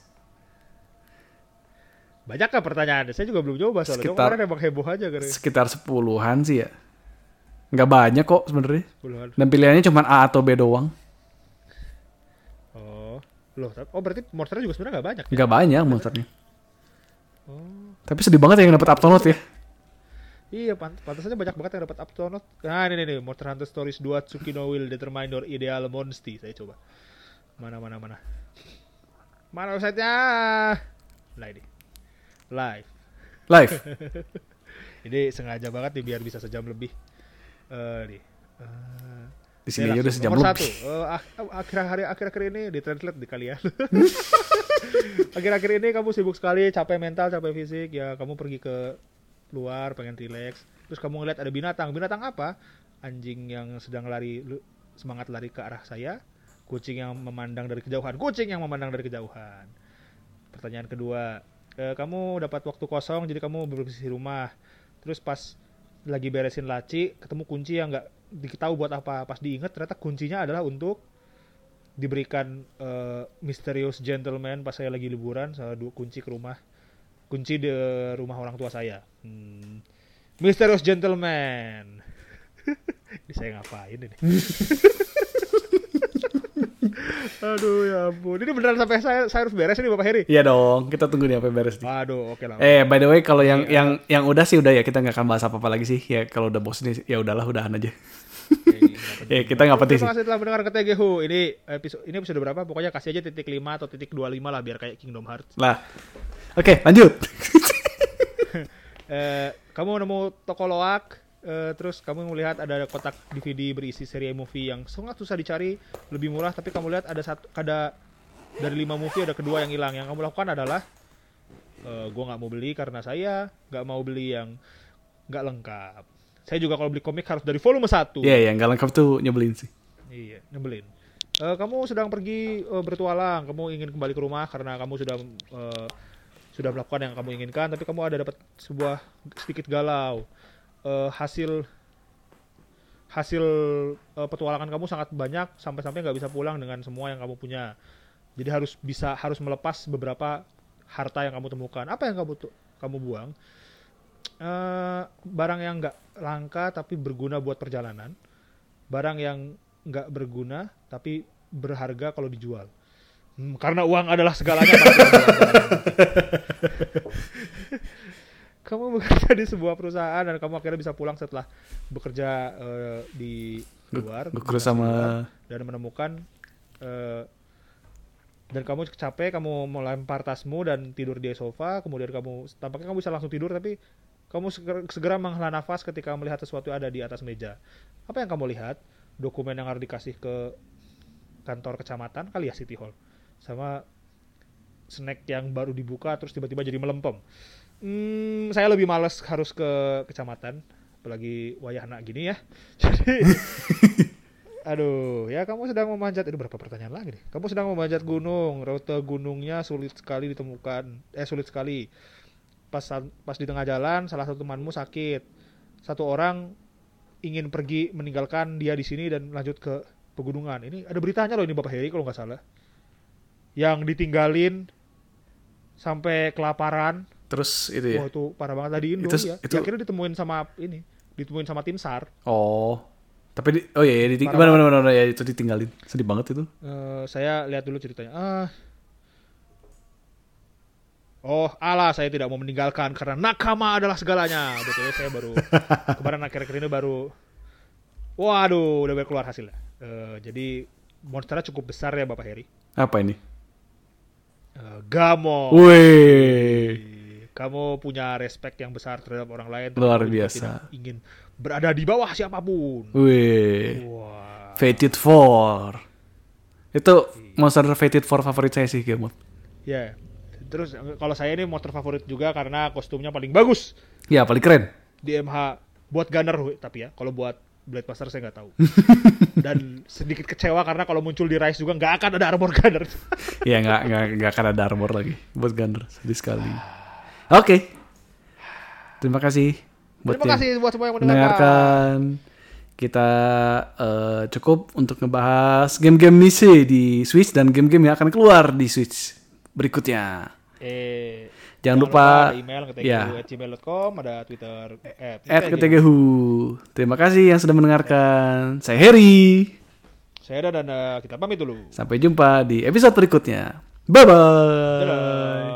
banyak kan pertanyaannya? Saya juga belum coba soalnya. Sekitar- Kemarin emang heboh aja kan. Sekitar sepuluhan sih ya. Nggak banyak kok sebenarnya. Dan pilihannya cuma A atau B doang. Oh. Loh, oh berarti monsternya juga sebenarnya nggak banyak. ya? Nggak banyak monsternya. Oh. Tapi sedih banget yang dapat Aptonot ya. Iya, pant pantas aja banyak banget yang dapat up to not. Nah, ini nih, Monster Hunter Stories 2 Tsukino will determine your ideal monster. Saya coba. Mana mana mana. Mana websitenya? Nah ini. Live. Live. Ini sengaja banget nih biar bisa sejam lebih. Eh nih. Eh, Di sini Ini aja udah sejam Nomor lebih. satu, ak- akhir hari akhir-akhir ini di translate di kalian. akhir-akhir ini kamu sibuk sekali, capek mental, capek fisik, ya kamu pergi ke luar, pengen relax. Terus kamu ngeliat ada binatang. Binatang apa? Anjing yang sedang lari semangat lari ke arah saya, kucing yang memandang dari kejauhan, kucing yang memandang dari kejauhan. Pertanyaan kedua, eh, kamu dapat waktu kosong jadi kamu bersih rumah. Terus pas lagi beresin laci, ketemu kunci yang nggak diketahui buat apa. Pas diingat ternyata kuncinya adalah untuk diberikan eh, misterius gentleman pas saya lagi liburan, saya dua kunci ke rumah, kunci di rumah orang tua saya. Hmm. Misterius gentleman. ini saya ngapain ini? Aduh ya ampun. Ini beneran sampai saya saya harus beres ini Bapak Heri. Iya dong, kita tunggu nih sampai beres nih. Waduh, oke lah. Eh, by the way, kalau yang yang yang udah sih udah ya kita nggak akan bahas apa apa lagi sih. Ya kalau udah bosan nih, ya udahlah, udahan aja. Ya kita nggak penting. Terima kasih telah mendengar ke TGHU. Ini episode ini episode berapa? Pokoknya kasih aja titik 5 atau titik 25 lah biar kayak Kingdom Hearts. Lah, oke lanjut. Eh, kamu nemu toko loak, eh, terus kamu melihat ada kotak DVD berisi seri movie yang sangat susah dicari, lebih murah, tapi kamu lihat ada satu, ada dari lima movie ada kedua yang hilang. Yang kamu lakukan adalah, eh, gua nggak mau beli karena saya nggak mau beli yang nggak lengkap. Saya juga kalau beli komik harus dari volume 1 Iya, ya nggak lengkap tuh nyebelin sih. Iya, nyebelin. Eh, kamu sedang pergi eh, bertualang, kamu ingin kembali ke rumah karena kamu sudah eh, sudah melakukan yang kamu inginkan, tapi kamu ada dapat sebuah sedikit galau. Eh, hasil hasil eh, petualangan kamu sangat banyak sampai-sampai nggak bisa pulang dengan semua yang kamu punya. Jadi harus bisa harus melepas beberapa harta yang kamu temukan. Apa yang kamu kamu buang? Eh, barang yang nggak langka tapi berguna buat perjalanan barang yang nggak berguna tapi berharga kalau dijual. Hmm, karena uang adalah segalanya. kamu bekerja di sebuah perusahaan dan kamu akhirnya bisa pulang setelah bekerja eh, di luar dinas sama luar, dan menemukan eh, dan kamu capek, kamu melempar tasmu dan tidur di sofa, kemudian kamu tampaknya kamu bisa langsung tidur tapi kamu segera, menghela nafas ketika melihat sesuatu ada di atas meja. Apa yang kamu lihat? Dokumen yang harus dikasih ke kantor kecamatan kali ya City Hall. Sama snack yang baru dibuka terus tiba-tiba jadi melempem. Hmm, saya lebih males harus ke kecamatan, apalagi wayah anak gini ya. Jadi Aduh, ya kamu sedang memanjat. Itu berapa pertanyaan lagi nih? Kamu sedang memanjat gunung, rute gunungnya sulit sekali ditemukan. Eh sulit sekali. Pas pas di tengah jalan, salah satu temanmu sakit. Satu orang ingin pergi meninggalkan dia di sini dan lanjut ke pegunungan. Ini ada beritanya loh ini Bapak Heri kalau nggak salah. Yang ditinggalin sampai kelaparan. terus itu ya. Wah itu parah banget tadi Indo Itu- ya. itu- Ya, akhirnya ditemuin sama ini, ditemuin sama tim SAR. Oh. Tapi di, oh iya, iya diting- Parah mana, mana, mana, ya itu ditinggalin. Sedih banget itu. Eh, saya lihat dulu ceritanya. Ah. Oh, Allah, saya tidak mau meninggalkan karena nakama adalah segalanya. Betul, saya baru kemarin akhir-akhir ini baru Waduh, udah keluar hasilnya. Eh, jadi monsternya cukup besar ya Bapak Heri. Apa ini? Eh, Gamo. Wih. Kamu punya respect yang besar terhadap orang lain. Luar biasa. Ingin berada di bawah siapa pun. Wih. Wah. Fated Four. Itu monster Fated Four favorit saya sih, Gamut. Ya. Terus eh, kalau saya ini monster favorit juga karena kostumnya paling bagus Ya, paling keren. di MH buat Gunner tapi ya kalau buat Blade Master saya nggak tahu. Dan sedikit kecewa karena kalau muncul di Rise juga nggak akan ada armor Gunner. ya, nggak nggak akan ada armor lagi buat Gunner. Sedih sekali. Oke. Terima kasih buat Terima kasih buat semua yang mendengarkan. mendengarkan. Kita eh, cukup untuk ngebahas game-game niche di Switch dan game-game yang akan keluar di Switch berikutnya. Eh, Jangan lupa- ada email ke ya. gmail.com, ada Twitter eh, At. Ketegehu. Terima kasih yang sudah mendengarkan. Saya Harry. Saya dan kita pamit dulu. Sampai jumpa di episode berikutnya. Bye-bye. Dadah.